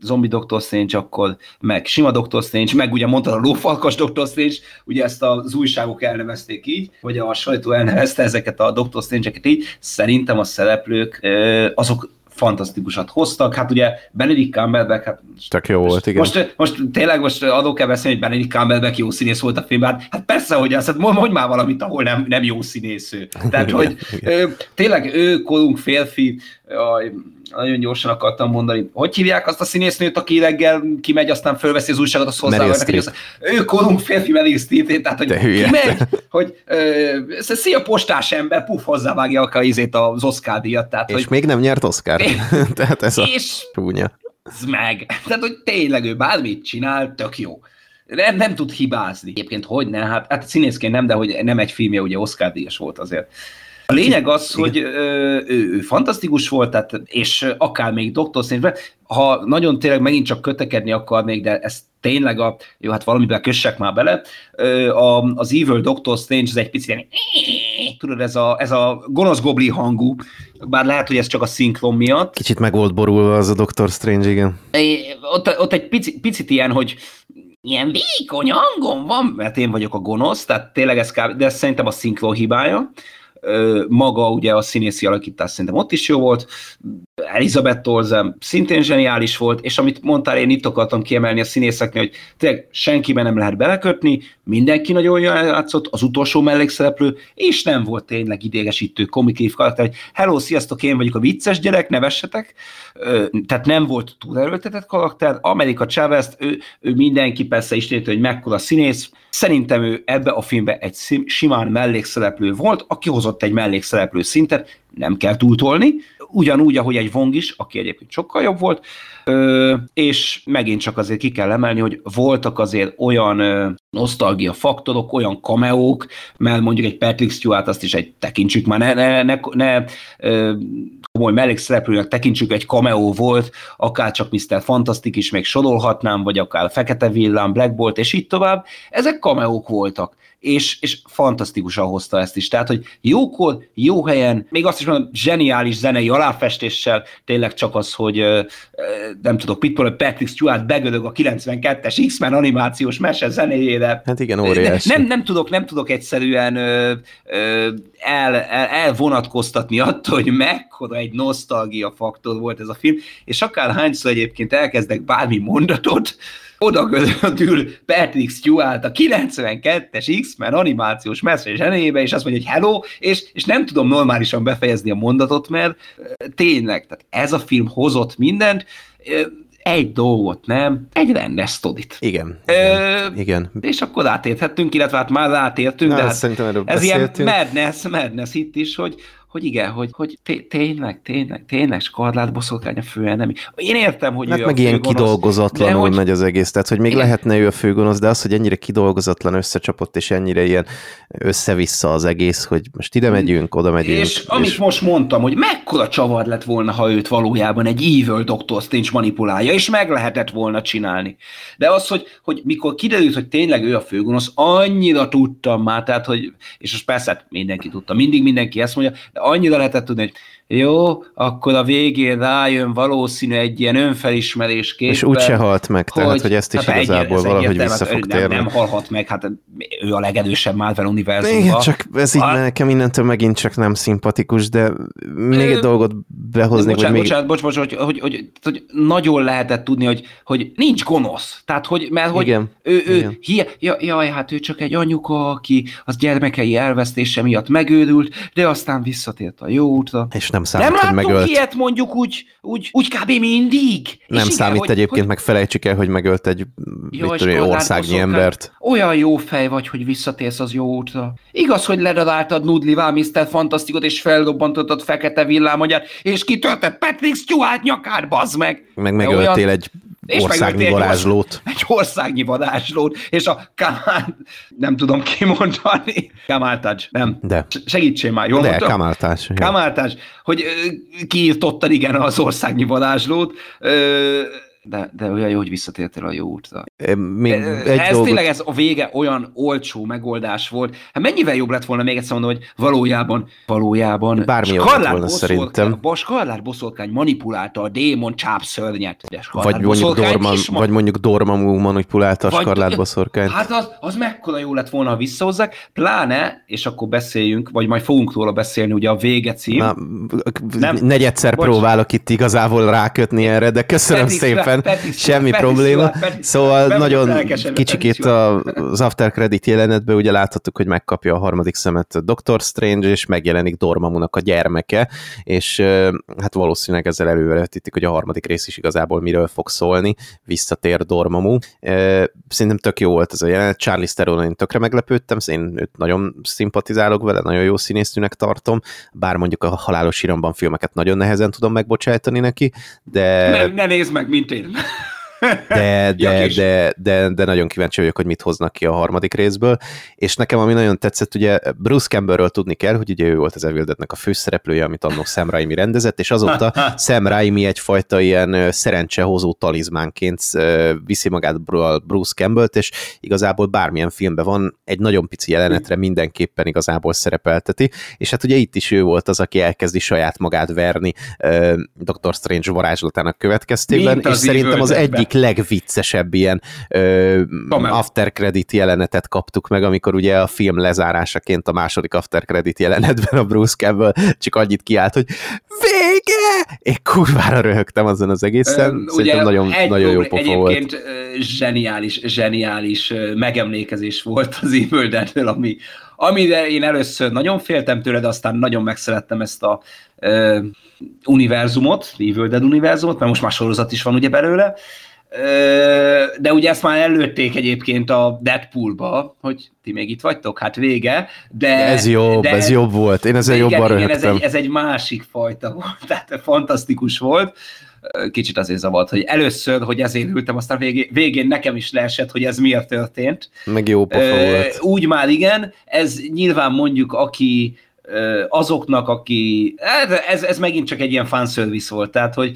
zombi Doctor Strange, akkor meg sima Doctor Strange, meg ugye mondta a lófalkas Doctor Strange, ugye ezt az újságok elnevezték így, vagy a sajtó elnevezte ezeket a Doctor Strange-eket így. Szerintem a szereplők azok fantasztikusat hoztak. Hát ugye Benedict Cumberbatch, hát Tök jó volt, igen. Most, most tényleg most adok kell beszélni, hogy Benedict Cumberbatch jó színész volt a filmben. Hát, hát persze, hogy az, hát mondj már valamit, ahol nem, nem jó színész ő. Tehát, hogy ő, tényleg ő korunk férfi, jaj, nagyon gyorsan akartam mondani. Hogy hívják azt a színésznőt, aki reggel kimegy, aztán fölveszi az újságot, az hozzá. Ő korunk férfi Meryl Streep, tehát hogy kimegy, hogy ö, szia postás ember, puf, hozzávágja a izét az Oscar díjat. Tehát, és hogy, még nem nyert Oscar. (laughs) tehát ez a és csúnya. Ez meg. Tehát, hogy tényleg ő bármit csinál, tök jó. Nem, nem tud hibázni. Egyébként hogy ne? Hát, hát színészként nem, de hogy nem egy filmje, ugye Oscar díjas volt azért. A lényeg az, Igen. hogy ő, ő fantasztikus volt, tehát, és akár még Dr. Strange, ha nagyon tényleg megint csak kötekedni akarnék, de ez tényleg a, jó, hát valamiben kössek már bele, a, az Evil Doctor Strange az egy picit ilyen, tudod, ez a, ez a gonosz gobli hangú, bár lehet, hogy ez csak a szinkron miatt. Kicsit meg volt borulva az a Doctor Strange, igen. Ott, ott egy picit, picit ilyen, hogy ilyen vékony hangom van, mert én vagyok a gonosz, tehát tényleg ez kb, de ez szerintem a szinkron hibája maga ugye a színészi alakítás szerintem ott is jó volt, Elizabeth Olsen szintén zseniális volt, és amit mondtál, én itt akartam kiemelni a színészeknél, hogy tényleg senkiben nem lehet belekötni, mindenki nagyon jól játszott, az utolsó mellékszereplő, és nem volt tényleg idégesítő komikív karakter, hogy hello, sziasztok, én vagyok a vicces gyerek, nevessetek, tehát nem volt túl erőltetett karakter, Amerika Chavez, ő, ő mindenki persze is hogy mekkora színész, szerintem ő ebbe a filmbe egy simán mellékszereplő volt, aki hozott egy mellékszereplő szintet, nem kell túltolni, ugyanúgy, ahogy egy Vong is, aki egyébként sokkal jobb volt, ö, és megint csak azért ki kell emelni, hogy voltak azért olyan ö, nosztalgia faktorok, olyan kameók, mert mondjuk egy Patrick Stewart azt is egy tekintsük már, ne, ne, ne, ne ö, komoly mellékszereplőnek tekintsük, egy cameo volt, akár csak Mr. Fantastic is még sorolhatnám, vagy akár Fekete Villám, Black Bolt, és így tovább. Ezek cameók voltak és, és fantasztikusan hozta ezt is. Tehát, hogy jókor, jó helyen, még azt is mondom, zseniális zenei aláfestéssel, tényleg csak az, hogy nem tudok, mit mondani, Patrick Stewart begödög a 92-es X-Men animációs mese zenéjére. Hát igen, óriási. Nem, nem, tudok, nem tudok egyszerűen el, el, elvonatkoztatni attól, hogy mekkora egy nosztalgia faktor volt ez a film, és akár hányszor egyébként elkezdek bármi mondatot, oda gödül Patrick Stewart a 92-es X-Men animációs messze zsenébe, és azt mondja, hogy hello, és, és nem tudom normálisan befejezni a mondatot, mert tényleg, tehát ez a film hozott mindent, egy dolgot, nem? Egy rendes sztodit. Igen. Ö, igen. És akkor átérthettünk, illetve hát már átértünk, Na, de hát ez beszéltünk. ilyen madness, madness itt is, hogy, hogy igen, hogy, hogy tényleg, tényleg, tényleg skarlát boszorkány a főenemi. Én értem, hogy hát ő meg ilyen kidolgozatlanul hogy... megy az egész, tehát hogy még igen. lehetne ő a főgonosz, de az, hogy ennyire kidolgozatlan összecsapott, és ennyire ilyen össze-vissza az egész, hogy most ide megyünk, oda megyünk. És, és amit most mondtam, hogy mekkora csavar lett volna, ha őt valójában egy evil Dr. Strange manipulálja, és meg lehetett volna csinálni. De az, hogy, hogy mikor kiderült, hogy tényleg ő a főgonosz, annyira tudtam már, tehát, hogy, és most persze hát mindenki tudta, mindig mindenki ezt mondja, de annyira lehetett tudni, hogy jó, akkor a végén rájön valószínű egy ilyen önfelismerésképpen. És úgy se halt meg, tehát hogy, hogy ezt is hát igazából egy, valahogy vissza fog nem, térni. Nem halhat meg, hát ő a legerősebb Marvel univerzumban. Igen, csak ez így a... nekem innentől megint csak nem szimpatikus, de még egy dolgot behozni, bocsánat, hogy még... Bocsánat, bocs, bocs, hogy, hogy, hogy, hogy, nagyon lehetett tudni, hogy, hogy nincs gonosz. Tehát, hogy, mert hogy igen, ő, ő igen. Hi, ja, jaj, hát ő csak egy anyuka, aki az gyermekei elvesztése miatt megőrült, de aztán visszatért a jó útra. És nem számít, nem hogy megölt. ilyet mondjuk úgy, úgy, úgy kb. mindig. Nem és számít igen, egyébként, hogy, meg felejtsük el, hogy megölt egy jó, országnyi embert. Olyan jó fej vagy, hogy visszatérsz az jó útra. Igaz, hogy ledaráltad Nudlivá Mr. Fantasztikot, és feldobbantottad fekete villámagyát, és kitöltett Patrick Stewart nyakát, bazd meg! Meg megöltél olyan... egy és országnyi varázslót. Egy, egy országnyi varázslót, és a Kamál, nem tudom kimondani, Kamáltács, nem. De. Segítsél már, jól De, mondtam? Kamáltács. Kamáltács, hogy kiírtottad igen az országnyi varázslót, de, de olyan jó, hogy visszatértél a jó útra. Még egy ez dolgot... tényleg ez a vége olyan olcsó megoldás volt. Hát mennyivel jobb lett volna még egyszer mondani, hogy valójában, valójában Bármi jobb lett volna szerintem. Skarlár boszorkány manipulálta a démon csápszörnyet. Vagy mondjuk, Dorman, vagy mondjuk Dormammu manipulálta a Skarlát boszorkányt. Hát az, az mekkora jó lett volna, ha visszahozzák, pláne, és akkor beszéljünk, vagy majd fogunk róla beszélni, ugye a vége cím. Na, nem, negyedszer Bocs. próbálok itt igazából rákötni erre, de köszönöm Pedig szépen nincsen petis, semmi petis, probléma. Petis, szóval petis, nagyon kicsikét az after credit jelenetben ugye láthattuk, hogy megkapja a harmadik szemet Doctor Strange, és megjelenik Dormammunak a gyermeke, és hát valószínűleg ezzel elővetítik, hogy a harmadik rész is igazából miről fog szólni, visszatér Dormammu. Szerintem tök jó volt ez a jelenet, Charlie Theron én tökre meglepődtem, én őt nagyon szimpatizálok vele, nagyon jó színésznőnek tartom, bár mondjuk a halálos iramban filmeket nagyon nehezen tudom megbocsájtani neki, de... Ne, ne nézd meg, mint én. him (laughs) De, (laughs) de, de, de, de nagyon kíváncsi vagyok, hogy mit hoznak ki a harmadik részből, és nekem ami nagyon tetszett, ugye Bruce Campbellről tudni kell, hogy ugye ő volt az Evil a főszereplője, amit annak Sam Raimi rendezett, és azóta (laughs) Sam Raimi egyfajta ilyen szerencsehozó talizmánként viszi magát Bruce Campbellt, és igazából bármilyen filmben van, egy nagyon pici jelenetre mindenképpen igazából szerepelteti, és hát ugye itt is ő volt az, aki elkezdi saját magát verni Dr. Strange varázslatának következtében, és szerintem az egyik egyik legviccesebb ilyen ö, after credit jelenetet kaptuk meg, amikor ugye a film lezárásaként a második after credit jelenetben a Bruce Campbell csak annyit kiállt, hogy vége! Én kurvára röhögtem azon az egészen. Ö, Szerintem nagyon, nagyon jó pofa egyébként volt. zseniális, zseniális megemlékezés volt az Evil ami, amire én először nagyon féltem tőle, de aztán nagyon megszerettem ezt a ö, univerzumot, Evil Dead univerzumot, mert most már sorozat is van ugye belőle, de ugye ezt már előtték egyébként a Deadpoolba, hogy ti még itt vagytok, hát vége, de... Ez jobb, de, ez jobb volt, én ezzel igen, jobban igen, ez egy, ez egy másik fajta volt, (laughs) tehát fantasztikus volt, kicsit azért zavart, hogy először, hogy ezért ültem, aztán végén, végén nekem is leesett, hogy ez miért történt. Meg jó pofa volt. Úgy már igen, ez nyilván mondjuk, aki azoknak, aki, hát ez, ez megint csak egy ilyen fanservice volt, tehát, hogy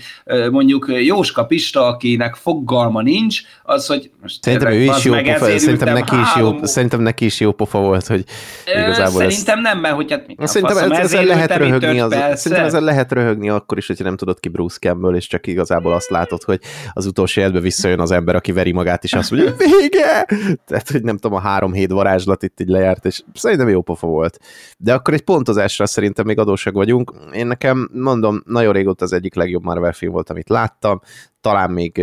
mondjuk Jóska Pista, akinek fogalma nincs, az, hogy most szerintem ő is jó pofa, szerintem neki, is jó, szerintem neki is jó pofa volt, hogy igazából Szerintem ezt... nem, mert hogy hát Szerintem faszom, ez, ezzel lehet röhögni, az, szerintem ezzel lehet röhögni akkor is, hogyha nem tudod ki Bruce Campbell, és csak igazából azt látod, hogy az utolsó életben visszajön az ember, aki veri magát, és azt mondja, vége! Tehát, hogy nem tudom, a három hét varázslat itt így lejárt, és szerintem jó pofa volt. De akkor egy pont pontozásra szerintem még adósak vagyunk. Én nekem, mondom, nagyon régóta az egyik legjobb Marvel film volt, amit láttam. Talán még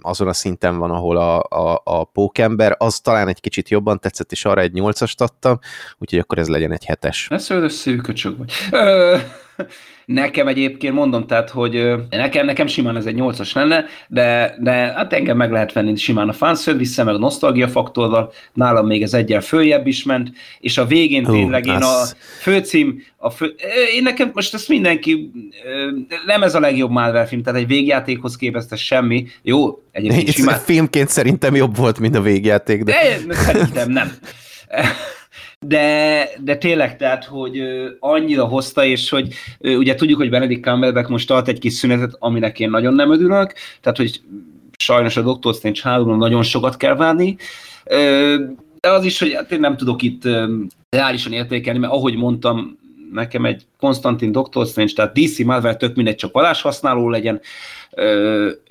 azon a szinten van, ahol a, a, a pókember, az talán egy kicsit jobban tetszett, és arra egy nyolcast adtam, úgyhogy akkor ez legyen egy hetes. Ez szőrösszű köcsög vagy. Nekem egyébként mondom, tehát, hogy nekem, nekem simán ez egy nyolcas lenne, de, de hát engem meg lehet venni simán a fanservice meg a nosztalgia faktorral, nálam még ez egyel följebb is ment, és a végén uh, tényleg én a főcím, a fő, én nekem most ezt mindenki, nem ez a legjobb Marvel film, tehát egy végjátékhoz képest ez semmi, jó, egyébként simán. Filmként szerintem jobb volt, mint a végjáték, de... de szerintem nem (laughs) de, de tényleg, tehát, hogy annyira hozta, és hogy ugye tudjuk, hogy Benedict Cumberbatch most tart egy kis szünetet, aminek én nagyon nem örülök, tehát, hogy sajnos a Doctor Strange 3 nagyon sokat kell várni, de az is, hogy hát én nem tudok itt reálisan értékelni, mert ahogy mondtam, nekem egy Konstantin Doctor Strange, tehát DC Marvel tök mindegy, csak használó legyen,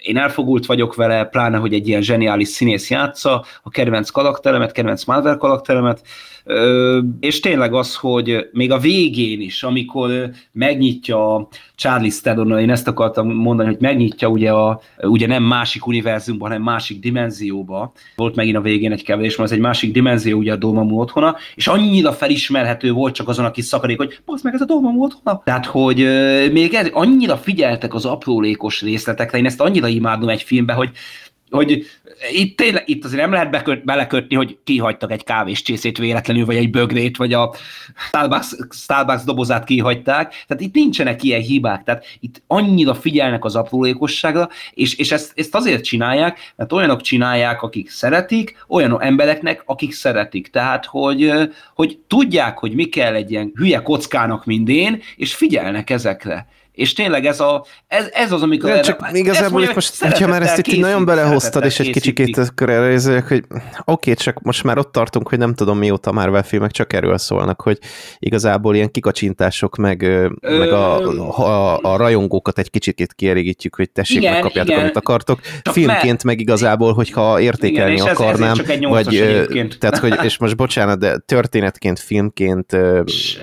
én elfogult vagyok vele, pláne, hogy egy ilyen zseniális színész játsza a kedvenc karakteremet, kedvenc Marvel karakteremet, és tényleg az, hogy még a végén is, amikor megnyitja Charlie Theron, én ezt akartam mondani, hogy megnyitja ugye, a, ugye nem másik univerzumban, hanem másik dimenzióba. Volt megint a végén egy kevés, mert ez egy másik dimenzió, ugye a Dormammu otthona, és annyira felismerhető volt csak azon a kis szakadék, hogy basz meg ez a Dormammu otthona. Tehát, hogy még ez, annyira figyeltek az aprólékos részletekre, én ezt annyira imádom egy filmbe, hogy hogy itt, tényleg, itt azért nem lehet beköt, belekötni, hogy kihagytak egy kávés csészét véletlenül, vagy egy bögrét, vagy a Starbucks, Starbucks dobozát kihagyták. Tehát itt nincsenek ilyen hibák. Tehát itt annyira figyelnek az aprólékosságra, és, és ezt, ezt azért csinálják, mert olyanok csinálják, akik szeretik, olyan embereknek, akik szeretik. Tehát, hogy, hogy tudják, hogy mi kell egy ilyen hülye kockának, mint én, és figyelnek ezekre. És tényleg ez, a, ez, ez az, amikor... Ja, csak erre, igazából itt most, hogyha már ezt itt nagyon belehoztad, és egy kicsikét akkor erre hogy oké, okay, csak most már ott tartunk, hogy nem tudom mióta már filmek csak erről szólnak, hogy igazából ilyen kikacsintások, meg, Ö... meg a, a, a, rajongókat egy kicsikét kielégítjük, hogy tessék, igen, megkapjátok, igen. amit akartok. Csak Filmként meg igazából, hogyha értékelni igen, akarnám, vagy, tehát, hogy, és most bocsánat, de történetként, filmként,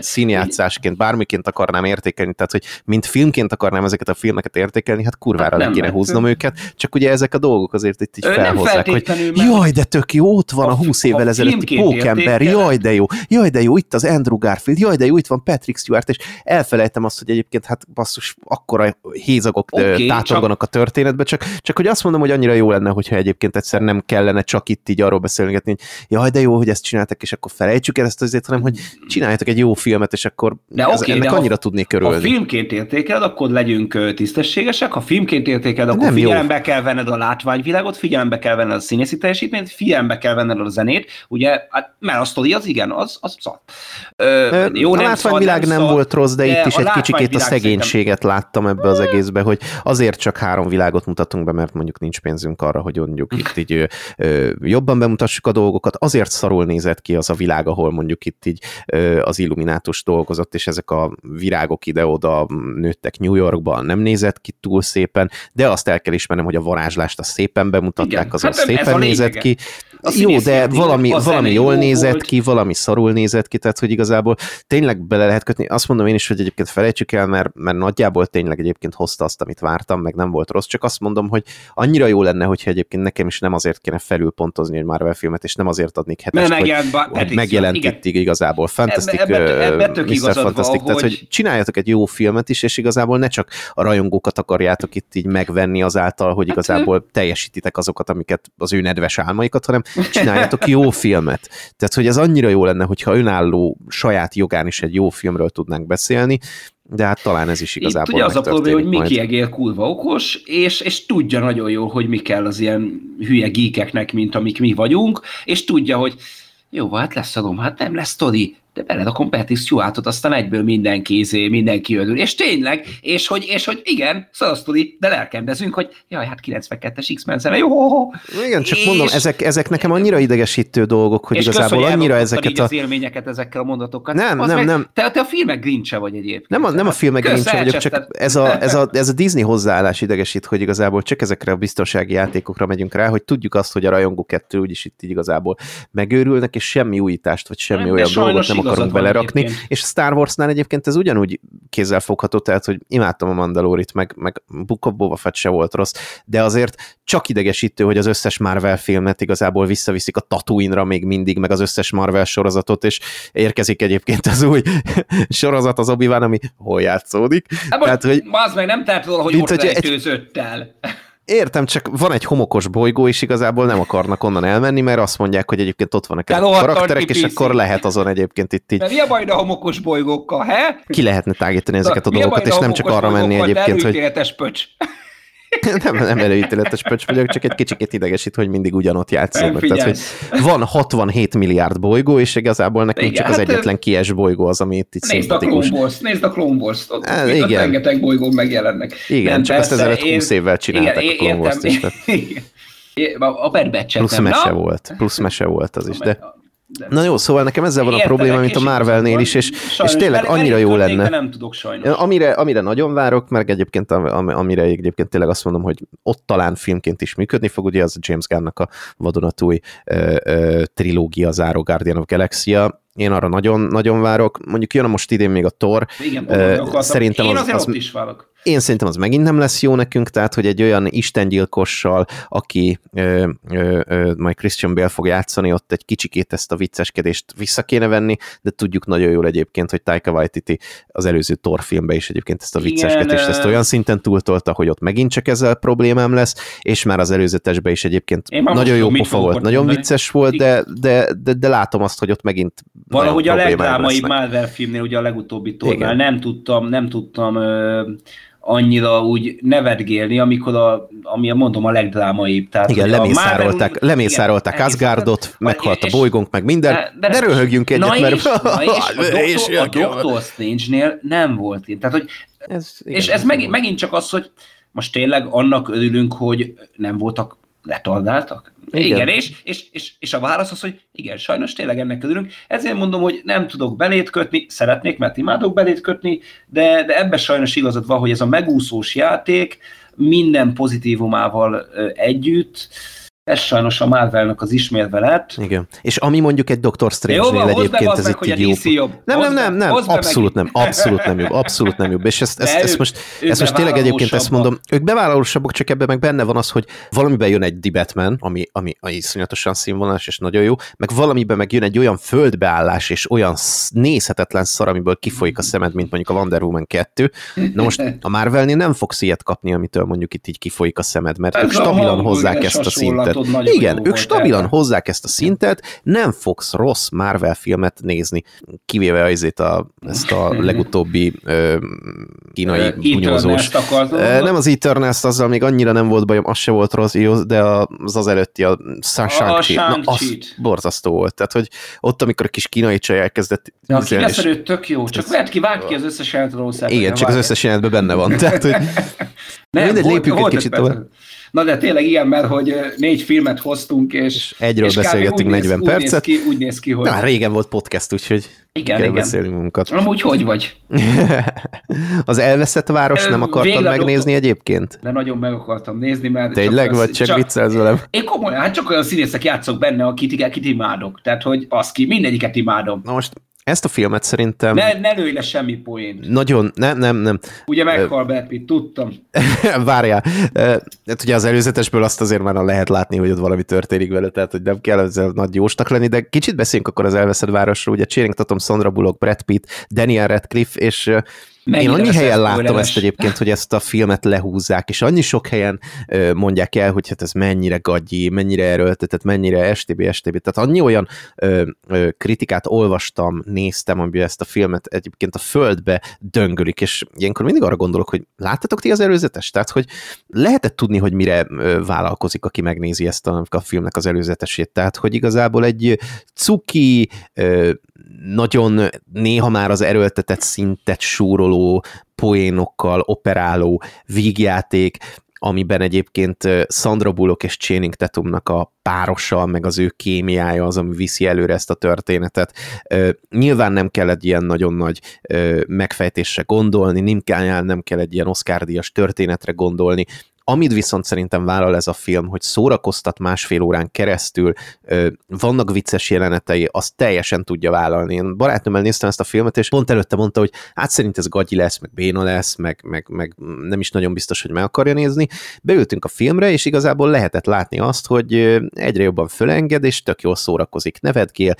színjátszásként, bármiként akarnám értékelni, tehát, hogy mint film filmként akarnám ezeket a filmeket értékelni, hát kurvára hát le kéne húznom ő. őket, csak ugye ezek a dolgok azért itt így felhozzák, hogy jaj, de tök jó, ott van a, a 20 évvel ezelőtti pókember, jaj, de jó, jaj, de jó, itt az Andrew Garfield, jaj, de jó, itt van Patrick Stewart, és elfelejtem azt, hogy egyébként hát basszus, akkora hézagok okay, tátonganak csak... a történetbe, csak, csak hogy azt mondom, hogy annyira jó lenne, hogyha egyébként egyszer nem kellene csak itt így arról beszélgetni, hogy jaj, de jó, hogy ezt csináltak, és akkor felejtsük el ezt azért, hanem hogy csináljátok egy jó filmet, és akkor de ez, okay, ennek de annyira a, tudnék körülni. A filmként értékel, értékeled, akkor legyünk tisztességesek. Ha filmként értékeled, akkor nem figyelembe jó. kell venned a látványvilágot, figyelembe kell venned a színészi teljesítményt, figyelembe kell venned a zenét, ugye, hát, mert a sztori az igen, az, az szar. Ö, jó, a nem látványvilág szar, nem, nem volt rossz, de, de itt is egy kicsikét a szegénységet szerintem... láttam ebbe az egészbe, hogy azért csak három világot mutatunk be, mert mondjuk nincs pénzünk arra, hogy mondjuk itt így ö, jobban bemutassuk a dolgokat, azért szarul nézett ki az a világ, ahol mondjuk itt így ö, az illuminátus dolgozott, és ezek a virágok ide-oda nőttek New Yorkban, nem nézett ki túl szépen, de azt el kell ismernem, hogy a varázslást azt szépen bemutatták, az hát szépen nézett ki. Jó, de valami, valami jól nézett volt. ki, valami szarul nézett ki, tehát hogy igazából tényleg bele lehet kötni. Azt mondom én is, hogy egyébként felejtsük el, mert, mert nagyjából tényleg egyébként hozta azt, amit vártam, meg nem volt rossz, csak azt mondom, hogy annyira jó lenne, hogyha egyébként nekem is nem azért kéne felülpontozni egy Marvel filmet, és nem azért adnék hetest, hogy, hogy megjelent itt igazából. Fantastic, ebbe, ebbe, ebbe Mr. Fantastic, tehát hogy csináljatok egy jó filmet is, és igazából ne csak a rajongókat akarjátok itt így megvenni azáltal, hogy hát, igazából teljesítitek azokat, amiket az ő nedves álmaikat, hanem csináljatok jó filmet. Tehát, hogy ez annyira jó lenne, hogyha önálló saját jogán is egy jó filmről tudnánk beszélni, de hát talán ez is igazából Itt ugye az a probléma, hogy Miki Egér kurva okos, és, és tudja nagyon jól, hogy mi kell az ilyen hülye gíkeknek, mint amik mi vagyunk, és tudja, hogy jó, hát lesz a hát nem lesz sztori, de belerakom Patrick Stewartot, aztán egyből mindenki izé, mindenki örül. És tényleg, és hogy, és hogy igen, szarasztori, de lelkendezünk, hogy jaj, hát 92-es X-Men zene, jó. Igen, csak és, mondom, ezek, ezek nekem annyira idegesítő dolgok, hogy igazából köszön, annyira ezeket a... az élményeket ezekkel a mondatokkal. Nem, nem, meg, nem. Te, te a filmek grincse vagy egyébként. Nem a, nem a filmek grincse vagyok, csak ez a, ez, a, ez a (laughs) Disney hozzáállás idegesít, hogy igazából csak ezekre a biztonsági játékokra megyünk rá, hogy tudjuk azt, hogy a rajongó kettő úgyis itt így igazából megőrülnek, és semmi újítást, vagy semmi nem, olyan dolgot nem akarunk belerakni, egyébként. és Star Warsnál egyébként ez ugyanúgy kézzelfogható, tehát hogy imádtam a Mandalorit, meg, meg Book of Boba Fett se volt rossz, de azért csak idegesítő, hogy az összes Marvel filmet igazából visszaviszik a Tatooine-ra még mindig, meg az összes Marvel sorozatot, és érkezik egyébként az új (laughs) sorozat, az obi ami hol játszódik. Hát Tehát, hogy, az meg nem telt róla, hogy ott hogy egy, Értem, csak van egy homokos bolygó, és igazából nem akarnak onnan elmenni, mert azt mondják, hogy egyébként ott vannak a karakterek, és akkor lehet azon egyébként itt így. De mi a baj a homokos bolygókkal, he? Ki lehetne tágítani ezeket a dolgokat, és nem csak arra menni egyébként, hogy... pöcs. (laughs) nem, nem előítéletes pöcs vagyok, csak egy kicsit idegesít, hogy mindig ugyanott játszom. Tehát, hogy van 67 milliárd bolygó, és igazából nekünk igen, csak az hát egyetlen kies bolygó az, ami itt így nézd. A Clone Wars, nézd a Clone Wars, ott hát, igen. rengeteg bolygón megjelennek. Igen, nem, csak persze, ezt ezelőtt 20 évvel csinálták igen, a Clone Wars-t is. (laughs) A Bad Batch Plusz mese volt, plusz mese volt az is, de... De Na jó, szóval nekem ezzel van a probléma, mint a Marvelnél is, és, sajnos, és tényleg annyira jó lenne. nem tudok sajnos. Amire, amire nagyon várok, mert egyébként amire egyébként tényleg azt mondom, hogy ott talán filmként is működni fog, ugye az a James Gunn-nak a vadonatúj ö, ö, trilógia záró Guardian of Galaxia, én arra nagyon, nagyon várok. Mondjuk jön a most idén még a Thor. Igen, uh, szerintem én az, az, is várok. Én szerintem az megint nem lesz jó nekünk, tehát hogy egy olyan istengyilkossal, aki ö, ö, ö, majd Christian Bale fog játszani, ott egy kicsikét ezt a vicceskedést vissza kéne venni, de tudjuk nagyon jól egyébként, hogy Taika Waititi az előző Thor filmben is egyébként ezt a vicceskedést, Igen, ezt olyan szinten túltolta, hogy ott megint csak ezzel problémám lesz, és már az előzetesben is egyébként nagyon jó pofa volt, nagyon vicces volt, de, de, de, de látom azt, hogy ott megint Valahogy a legdrámai Marvel filmnél, ugye a legutóbbi tornál nem tudtam, nem tudtam ö, annyira úgy nevetgélni, amikor a, ami mondom a legdrámaibb. Tehát, igen, lemészárolták, Marvel, lemészárolták igen, Asgardot, meghalt a bolygónk, meg minden, de, de, de röhögjünk egyet, na mert... És, na (laughs) és a, doktor, a Doctor Strange-nél nem volt én. Tehát, hogy, ez, igen, és ez megint, megint csak az, hogy most tényleg annak örülünk, hogy nem voltak letardáltak? Igen, igen és, és, és, és a válasz az, hogy igen, sajnos tényleg ennek örülünk. Ezért mondom, hogy nem tudok belét kötni, szeretnék, mert imádok belét kötni, de, de ebben sajnos igazad van, hogy ez a megúszós játék minden pozitívumával együtt, ez sajnos a Marvelnek az ismérve lett. Igen. És ami mondjuk egy Doctor Strange-nél egyébként ez egy jobb. jobb. Nem, nem, nem, nem, abszolút nem, abszolút nem jobb, abszolút nem jobb. És ezt, ezt, ezt most, ezt most tényleg egyébként ezt mondom, ők bevállalósabbak, csak ebben meg benne van az, hogy valamiben jön egy Batman, ami, ami, ami iszonyatosan színvonalas és nagyon jó, meg valamiben meg jön egy olyan földbeállás és olyan nézhetetlen szar, amiből kifolyik a szemed, mint mondjuk a Wonder Woman 2. Na most a Marvelnél nem fogsz ilyet kapni, amitől mondjuk itt így kifolyik a szemed, mert ők stabilan hozzák ezt a szintet tudod, nagyon Igen, ők stabilan erre. hozzák ezt a szintet, nem fogsz rossz Marvel filmet nézni, kivéve azért a, ezt a legutóbbi ö, kínai bunyózós. Nem az Eternals, azzal még annyira nem volt bajom, az se volt rossz, de az az előtti a Shang-Chi, na, az borzasztó volt. Tehát, hogy ott, amikor a kis kínai csaj elkezdett... Ja, a és... tök jó, csak vedd ki, vágd ki az összes jelenetet Igen, csak az összes jelenetben benne van. Tehát, hogy nem, mindegy, lépjük egy kicsit tovább. Na de tényleg ilyen, mert hogy négy filmet hoztunk, és, és egyről és beszélgettünk 40 néz, percet. Úgy néz, ki, úgy néz ki, hogy... Na, régen volt podcast, úgyhogy igen, igen. beszélni munkat. Amúgy hogy vagy? (laughs) az elveszett város nem akartad Végleg megnézni a... egyébként? De nagyon meg akartam nézni, mert... Tényleg, csak vagy csak, csak viccelsz velem? Én komolyan, hát csak olyan színészek játszok benne, akit, akit imádok. Tehát, hogy az ki, mindegyiket imádom. Na most ezt a filmet szerintem... Ne, ne lőj le semmi poént. Nagyon, nem, nem, nem. Ugye meghal uh, Brad Pitt, tudtam. (laughs) Várjál. Uh, hát ugye az előzetesből azt azért már lehet látni, hogy ott valami történik vele, tehát hogy nem kell ezzel nagy jósnak lenni, de kicsit beszéljünk akkor az elveszett városról. Ugye Channing Tatum, Sandra Bullock, Brad Pitt, Daniel Radcliffe, és uh, Mennyire Én annyi helyen láttam ezt egyébként, hogy ezt a filmet lehúzzák, és annyi sok helyen ö, mondják el, hogy hát ez mennyire gagyi, mennyire erőltetett, mennyire STB, STB. Tehát annyi olyan ö, ö, kritikát olvastam, néztem, amiben ezt a filmet egyébként a földbe döngölik, és ilyenkor mindig arra gondolok, hogy láttatok ti az előzetes? Tehát, hogy lehetett tudni, hogy mire vállalkozik, aki megnézi ezt a, a filmnek az előzetesét. Tehát, hogy igazából egy cuki, ö, nagyon néha már az erőltetett szintet súroló, poénokkal operáló vígjáték, amiben egyébként Sandra Bullock és Channing Tatumnak a párosa, meg az ő kémiája az, ami viszi előre ezt a történetet. Nyilván nem kell egy ilyen nagyon nagy megfejtésre gondolni, nem kell, nem kell egy ilyen Oscar-díjas történetre gondolni, amit viszont szerintem vállal ez a film, hogy szórakoztat másfél órán keresztül, vannak vicces jelenetei, azt teljesen tudja vállalni. Én barátnőmmel néztem ezt a filmet, és pont előtte mondta, hogy hát szerint ez gagyi lesz, meg béna lesz, meg, meg, meg nem is nagyon biztos, hogy meg akarja nézni. Beültünk a filmre, és igazából lehetett látni azt, hogy egyre jobban fölenged, és tök jól szórakozik, nevetgél,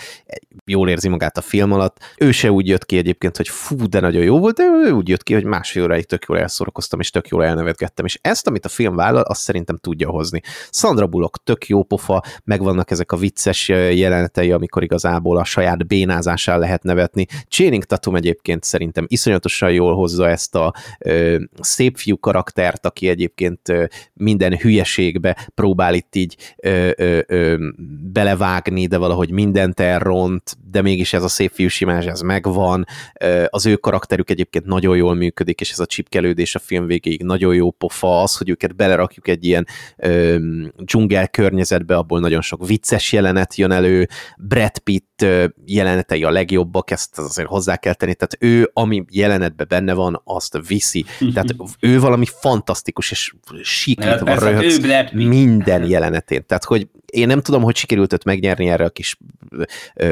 jól érzi magát a film alatt. Ő se úgy jött ki egyébként, hogy fú, de nagyon jó volt, de ő úgy jött ki, hogy másfél óráig tök jól elszórakoztam, és tök jól elnevetgettem. És ezt, amit a film vállal, azt szerintem tudja hozni. Sandra Bullock tök jó pofa, megvannak ezek a vicces jelenetei, amikor igazából a saját bénázásán lehet nevetni. Channing Tatum egyébként szerintem iszonyatosan jól hozza ezt a ö, szép fiú karaktert, aki egyébként ö, minden hülyeségbe próbál itt így ö, ö, ö, belevágni, de valahogy mindent elront, de mégis ez a szép fiú simás, ez megvan. Az ő karakterük egyébként nagyon jól működik, és ez a csipkelődés a film végéig nagyon jó pofa, az, hogy ők őket belerakjuk egy ilyen ö, dzsungel környezetbe, abból nagyon sok vicces jelenet jön elő, Brad Pitt jelenetei a legjobbak, ezt azért hozzá kell tenni, tehát ő, ami jelenetbe benne van, azt viszi. Tehát ő valami fantasztikus, és sikítva röhögsz minden jelenetén. Tehát, hogy én nem tudom, hogy sikerült őt megnyerni erre a kis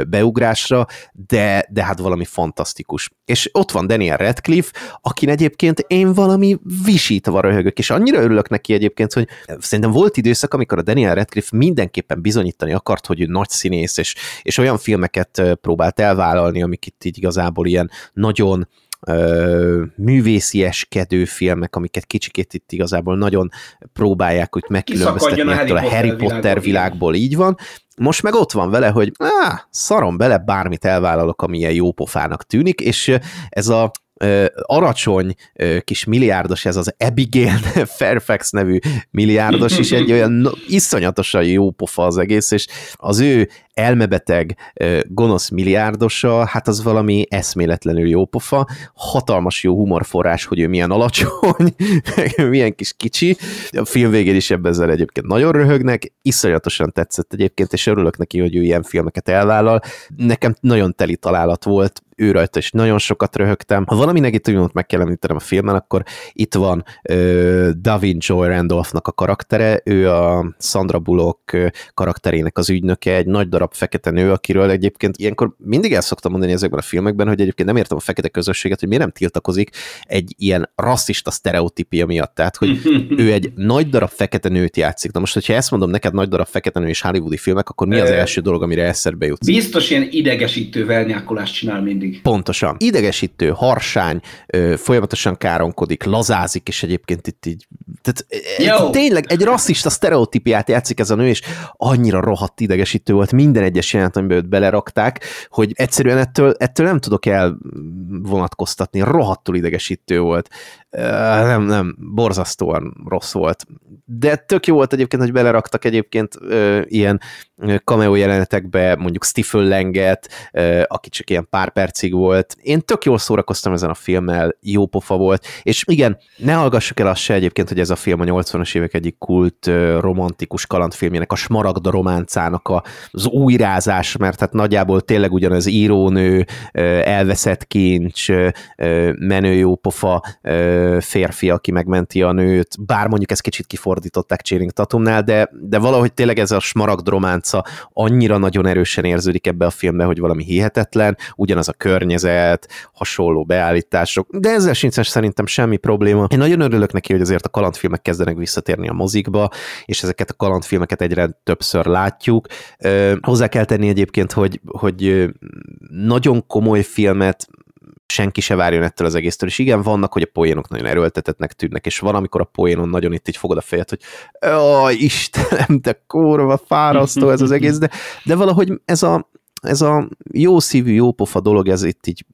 beugrásra, de, de hát valami fantasztikus. És ott van Daniel Radcliffe, akin egyébként én valami visítva röhögök, és annyira örülök neki egyébként, hogy szerintem volt időszak, amikor a Daniel Radcliffe mindenképpen bizonyítani akart, hogy ő nagy színész, és, és olyan filmeket próbált elvállalni, amik itt így igazából ilyen nagyon művészieskedő filmek, amiket kicsikét itt igazából nagyon próbálják hogy megkülönböztetni a ettől a Harry Potter világból, világból, így van. Most meg ott van vele, hogy á, szarom bele, bármit elvállalok, ami ilyen jópofának tűnik, és ez a aracsony kis milliárdos, ez az Abigail (laughs) Fairfax nevű milliárdos is egy (laughs) olyan iszonyatosan jó pofa az egész, és az ő elmebeteg, gonosz milliárdosa, hát az valami eszméletlenül jó pofa, hatalmas jó humorforrás, hogy ő milyen alacsony, (laughs) milyen kis kicsi. A film végén is ebben ezzel egyébként nagyon röhögnek, iszonyatosan tetszett egyébként, és örülök neki, hogy ő ilyen filmeket elvállal. Nekem nagyon teli találat volt, ő rajta is nagyon sokat röhögtem. Ha valami negatívumot meg kell említenem a filmen, akkor itt van uh, Davin Joy Randolphnak a karaktere, ő a Sandra Bullock karakterének az ügynöke, egy nagy darab fekete nő, akiről egyébként ilyenkor mindig el szoktam mondani ezekben a filmekben, hogy egyébként nem értem a fekete közösséget, hogy miért nem tiltakozik egy ilyen rasszista sztereotípia miatt. Tehát, hogy (laughs) ő egy nagy darab fekete nőt játszik. Na most, hogyha ezt mondom neked nagy darab fekete nő és hollywoodi filmek, akkor mi az első dolog, amire eszedbe jut? Biztos ilyen idegesítő vernyákolást csinál mindig. Pontosan. Idegesítő, harsány, folyamatosan káronkodik, lazázik, és egyébként itt így tehát tényleg egy rasszista sztereotípiát játszik ez a nő, és annyira rohadt idegesítő volt minden egyes jelent, amiben őt belerakták, hogy egyszerűen ettől, ettől nem tudok elvonatkoztatni, rohadtul idegesítő volt. Nem, nem, borzasztóan rossz volt. De tök jó volt egyébként, hogy beleraktak egyébként ö, ilyen cameo jelenetekbe, mondjuk Stifel Langet, ö, aki csak ilyen pár percig volt. Én tök jól szórakoztam ezen a filmmel, jó pofa volt, és igen, ne hallgassuk el azt se egyébként, hogy ez a film a 80-as évek egyik kult romantikus kalandfilmjének, a Smaragda románcának az újrázás, mert hát nagyjából tényleg ugyanaz írónő, elveszett kincs, menő jópofa férfi, aki megmenti a nőt, bár mondjuk ezt kicsit kifordították Channing Tatumnál, de, de valahogy tényleg ez a Smaragd románca annyira nagyon erősen érződik ebbe a filmbe, hogy valami hihetetlen, ugyanaz a környezet, hasonló beállítások, de ezzel sincs szerintem semmi probléma. Én nagyon örülök neki, hogy azért a kalandfilmek kezdenek visszatérni a mozikba, és ezeket a kalandfilmeket egyre többször látjuk. Hozzá kell tenni egyébként, hogy, hogy nagyon komoly filmet senki se várjon ettől az egésztől, és igen, vannak, hogy a poénok nagyon erőltetetnek tűnnek, és van, amikor a poénon nagyon itt így fogod a fejet, hogy ó, Istenem, de kurva fárasztó ez az egész, de, de valahogy ez a, ez a jó szívű, jó pofa dolog, ez itt így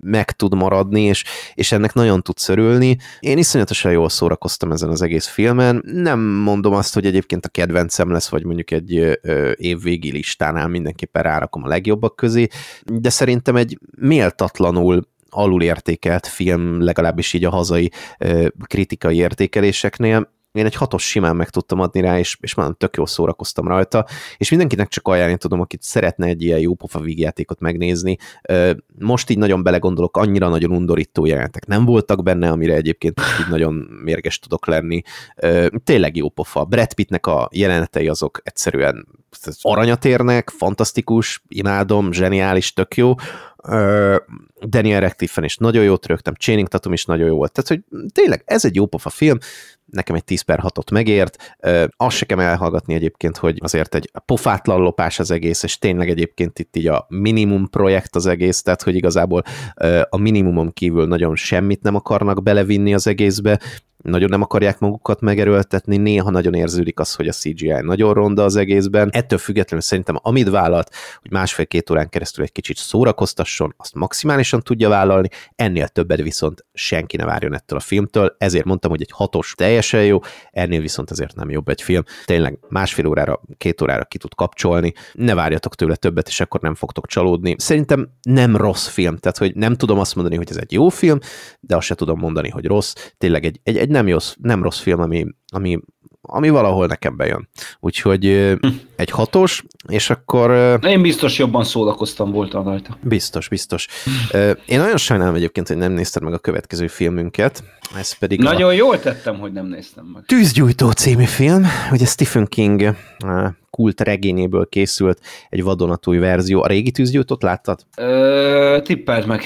meg tud maradni, és, és ennek nagyon tud szörülni. Én iszonyatosan jól szórakoztam ezen az egész filmen. Nem mondom azt, hogy egyébként a kedvencem lesz, vagy mondjuk egy ö, évvégi listánál mindenképpen rárakom a legjobbak közé, de szerintem egy méltatlanul alulértékelt film, legalábbis így a hazai kritikai értékeléseknél én egy hatos simán meg tudtam adni rá, és, és már tök jól szórakoztam rajta, és mindenkinek csak ajánlani tudom, akit szeretne egy ilyen jó pofa vígjátékot megnézni. Most így nagyon belegondolok, annyira nagyon undorító jelentek nem voltak benne, amire egyébként így nagyon mérges tudok lenni. Tényleg jó pofa. Brad Pittnek a jelenetei azok egyszerűen aranyat érnek, fantasztikus, imádom, zseniális, tök jó. Daniel Radcliffe-en is nagyon jót rögtem, Channing Tatum is nagyon jó volt. Tehát, hogy tényleg ez egy jó pofa film, nekem egy 10 per 6-ot megért. Azt se kell elhallgatni egyébként, hogy azért egy pofátlan lopás az egész, és tényleg egyébként itt így a minimum projekt az egész, tehát hogy igazából a minimumon kívül nagyon semmit nem akarnak belevinni az egészbe, nagyon nem akarják magukat megerőltetni, néha nagyon érződik az, hogy a CGI nagyon ronda az egészben. Ettől függetlenül szerintem amit vállalt, hogy másfél-két órán keresztül egy kicsit szórakoztasson, azt maximálisan tudja vállalni, ennél többet viszont senki ne várjon ettől a filmtől, ezért mondtam, hogy egy hatos teljesen jó, ennél viszont azért nem jobb egy film. Tényleg másfél órára, két órára ki tud kapcsolni, ne várjatok tőle többet, és akkor nem fogtok csalódni. Szerintem nem rossz film, tehát hogy nem tudom azt mondani, hogy ez egy jó film, de azt se tudom mondani, hogy rossz. Tényleg egy, egy, egy nem, rossz, nem rossz film, ami, ami ami valahol nekem bejön. Úgyhogy egy hatos, és akkor... Én biztos jobban szólakoztam voltam rajta. Biztos, biztos. Én nagyon sajnálom egyébként, hogy nem nézted meg a következő filmünket, ez pedig Nagyon a... jól tettem, hogy nem néztem meg. Tűzgyújtó című film, ugye Stephen King kult regényéből készült egy vadonatúj verzió. A régi tűzgyújtót láttad? Ö, tippeld meg.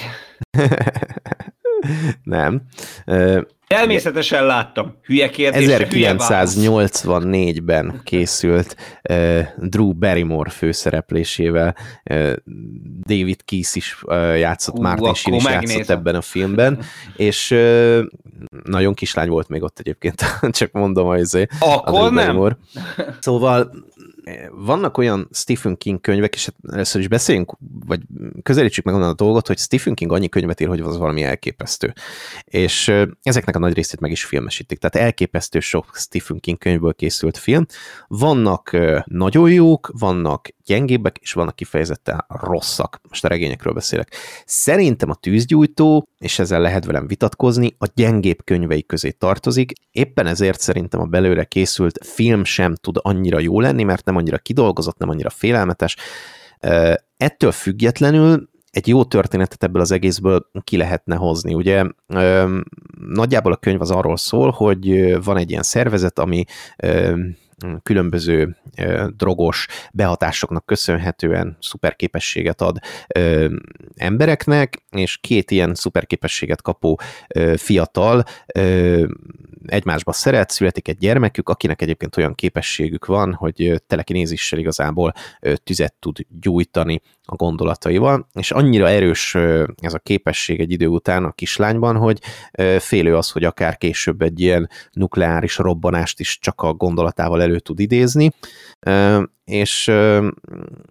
(laughs) nem. Természetesen láttam. Hülye kérdés. 1984-ben készült uh, Drew Barrymore főszereplésével. Uh, David Keys is uh, játszott, Hú, Martin Sheen is megnézem. játszott ebben a filmben, és uh, nagyon kislány volt még ott egyébként, (laughs) csak mondom, hogy azért. Akkor nem. Barrymore. Szóval vannak olyan Stephen King könyvek, és hát először is beszéljünk, vagy közelítsük meg onnan a dolgot, hogy Stephen King annyi könyvet ír, hogy az valami elképesztő. És ezeknek a nagy részét meg is filmesítik. Tehát elképesztő sok Stephen King könyvből készült film. Vannak nagyon jók, vannak gyengébbek, és vannak kifejezetten rosszak. Most a regényekről beszélek. Szerintem a tűzgyújtó, és ezzel lehet velem vitatkozni, a gyengébb könyvei közé tartozik. Éppen ezért szerintem a belőle készült film sem tud annyira jó lenni, mert nem annyira kidolgozott, nem annyira félelmetes. Ettől függetlenül egy jó történetet ebből az egészből ki lehetne hozni. Ugye nagyjából a könyv az arról szól, hogy van egy ilyen szervezet, ami különböző drogos behatásoknak köszönhetően szuperképességet ad embereknek, és két ilyen szuperképességet kapó fiatal egymásba szeret, születik egy gyermekük, akinek egyébként olyan képességük van, hogy telekinézissel igazából tüzet tud gyújtani a gondolataival, és annyira erős ez a képesség egy idő után a kislányban, hogy félő az, hogy akár később egy ilyen nukleáris robbanást is csak a gondolatával elő tud idézni, és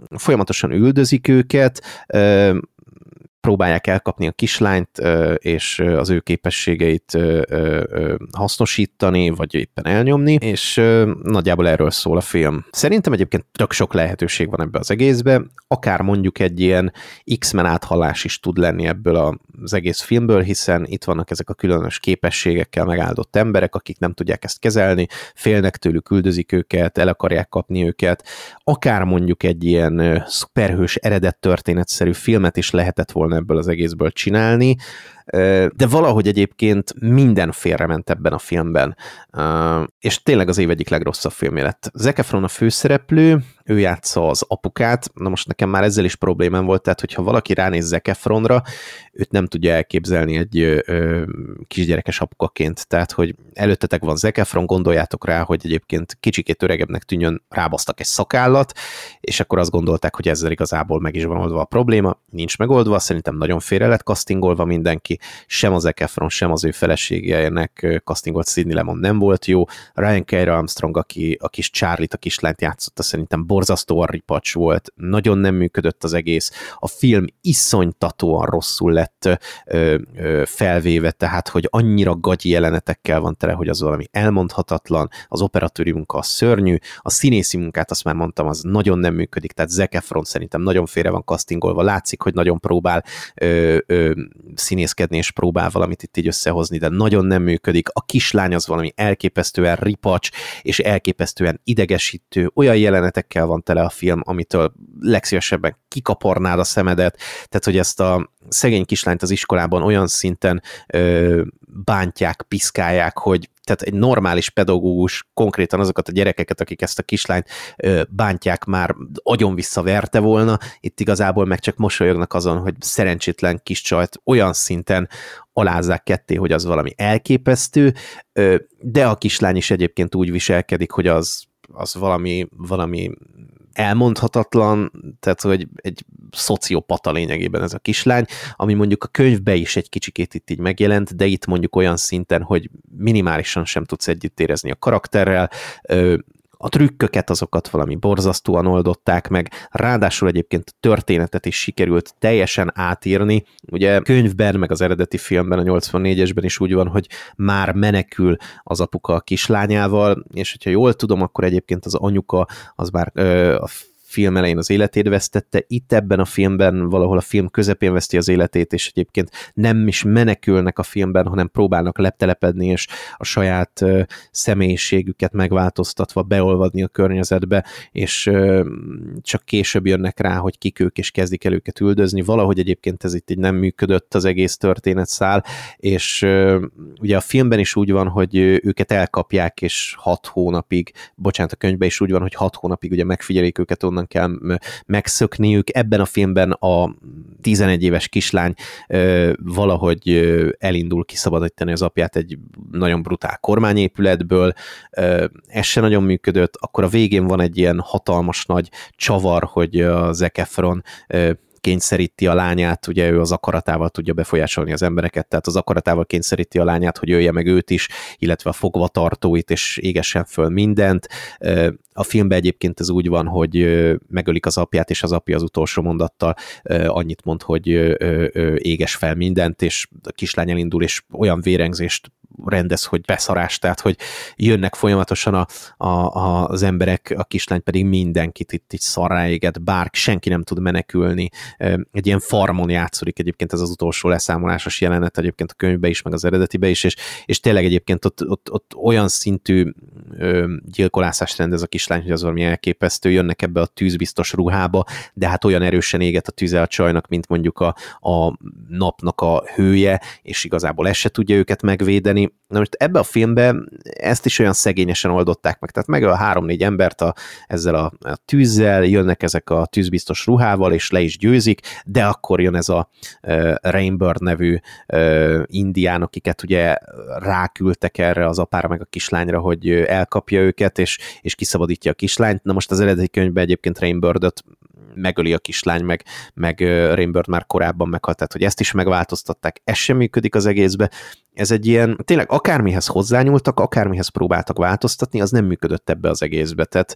folyamatosan üldözik őket, próbálják elkapni a kislányt, és az ő képességeit hasznosítani, vagy éppen elnyomni, és nagyjából erről szól a film. Szerintem egyébként tök sok lehetőség van ebbe az egészbe, akár mondjuk egy ilyen X-Men áthallás is tud lenni ebből az egész filmből, hiszen itt vannak ezek a különös képességekkel megáldott emberek, akik nem tudják ezt kezelni, félnek tőlük, üldözik őket, el akarják kapni őket, akár mondjuk egy ilyen szuperhős eredet történetszerű filmet is lehetett volna ebből az egészből csinálni, de valahogy egyébként minden félrement ebben a filmben, és tényleg az év egyik legrosszabb filmje lett. Zac Efron a főszereplő, ő játsza az apukát, na most nekem már ezzel is problémám volt, tehát hogyha valaki ránéz Zac Efronra, őt nem tudja elképzelni egy kisgyerekes apukaként, tehát hogy előttetek van Zac Efron, gondoljátok rá, hogy egyébként kicsikét öregebbnek tűnjön, rábasztak egy szakállat, és akkor azt gondolták, hogy ezzel igazából meg is van oldva a probléma, nincs megoldva, szerintem nagyon félre lett castingolva mindenki, sem az Efron, sem az ő feleségének castingolt Sidney Lemon nem volt jó, Ryan K. Armstrong, aki a kis Charlie-t, a kislányt játszotta, szerintem borzasztóan ripacs volt, nagyon nem működött az egész, a film iszonytatóan rosszul lett ö, ö, felvéve, tehát hogy annyira gagyi jelenetekkel van tele, hogy az valami elmondhatatlan, az operatőri munka a szörnyű, a színészi munkát, azt már mondtam, az nagyon nem működik, tehát Zac Efron szerintem nagyon félre van castingolva, látszik, hogy nagyon próbál ö, ö, színészkedni, és próbál valamit itt így összehozni, de nagyon nem működik. A kislány az valami elképesztően ripacs, és elképesztően idegesítő, olyan jelenetekkel van tele a film, amitől legszívesebben kikaparnád a szemedet, tehát hogy ezt a szegény kislányt az iskolában olyan szinten ö, bántják, piszkálják, hogy tehát egy normális pedagógus konkrétan azokat a gyerekeket, akik ezt a kislányt bántják, már agyon visszaverte volna, itt igazából meg csak mosolyognak azon, hogy szerencsétlen kis csajt olyan szinten alázzák ketté, hogy az valami elképesztő, de a kislány is egyébként úgy viselkedik, hogy az az valami, valami elmondhatatlan, tehát hogy egy szociopata lényegében ez a kislány, ami mondjuk a könyvbe is egy kicsikét itt így megjelent, de itt mondjuk olyan szinten, hogy minimálisan sem tudsz együtt érezni a karakterrel, a trükköket azokat valami borzasztóan oldották meg, ráadásul egyébként a történetet is sikerült teljesen átírni. Ugye könyvben, meg az eredeti filmben, a 84-esben is úgy van, hogy már menekül az apuka a kislányával, és hogyha jól tudom, akkor egyébként az anyuka az már ö, a film elején az életét vesztette, itt ebben a filmben valahol a film közepén veszti az életét, és egyébként nem is menekülnek a filmben, hanem próbálnak leptelepedni, és a saját személyiségüket megváltoztatva beolvadni a környezetbe, és csak később jönnek rá, hogy kik ők, és kezdik el őket üldözni. Valahogy egyébként ez itt így nem működött az egész történetszál, és ugye a filmben is úgy van, hogy őket elkapják, és hat hónapig, bocsánat, a könyvben is úgy van, hogy hat hónapig ugye megfigyelik őket, onnan kell megszökniük. Ebben a filmben a 11 éves kislány valahogy elindul kiszabadítani az apját egy nagyon brutál kormányépületből, ez se nagyon működött, akkor a végén van egy ilyen hatalmas nagy csavar, hogy a Zac Efron kényszeríti a lányát, ugye ő az akaratával tudja befolyásolni az embereket, tehát az akaratával kényszeríti a lányát, hogy ölje meg őt is, illetve a fogvatartóit, és égessen föl mindent. A filmben egyébként ez úgy van, hogy megölik az apját, és az apja az utolsó mondattal annyit mond, hogy éges fel mindent, és a kislány elindul, és olyan vérengzést rendez, hogy beszarás, tehát hogy jönnek folyamatosan a, a, az emberek, a kislány pedig mindenkit itt, itt szarrá éget, bár senki nem tud menekülni. Egy ilyen farmon játszódik egyébként ez az utolsó leszámolásos jelenet egyébként a könyvbe is, meg az eredetibe is, és, és tényleg egyébként ott, ott, ott olyan szintű gyilkolászást rendez a kislány, hogy az valami elképesztő, jönnek ebbe a tűzbiztos ruhába, de hát olyan erősen éget a tüze a csajnak, mint mondjuk a, a napnak a hője, és igazából ez se tudja őket megvédeni, Na most ebbe a filmbe ezt is olyan szegényesen oldották meg, tehát meg a három-négy embert a, ezzel a, a tűzzel, jönnek ezek a tűzbiztos ruhával, és le is győzik, de akkor jön ez a uh, Rainbird nevű uh, indián, akiket ugye ráküldtek erre az apára meg a kislányra, hogy elkapja őket, és, és kiszabadítja a kislányt. Na most az eredeti könyvben egyébként Rainbirdot megöli a kislány, meg, meg Rainbird már korábban meghalt, tehát hogy ezt is megváltoztatták, ez sem működik az egészbe. Ez egy ilyen, tényleg akármihez hozzányúltak, akármihez próbáltak változtatni, az nem működött ebbe az egészbe. Tehát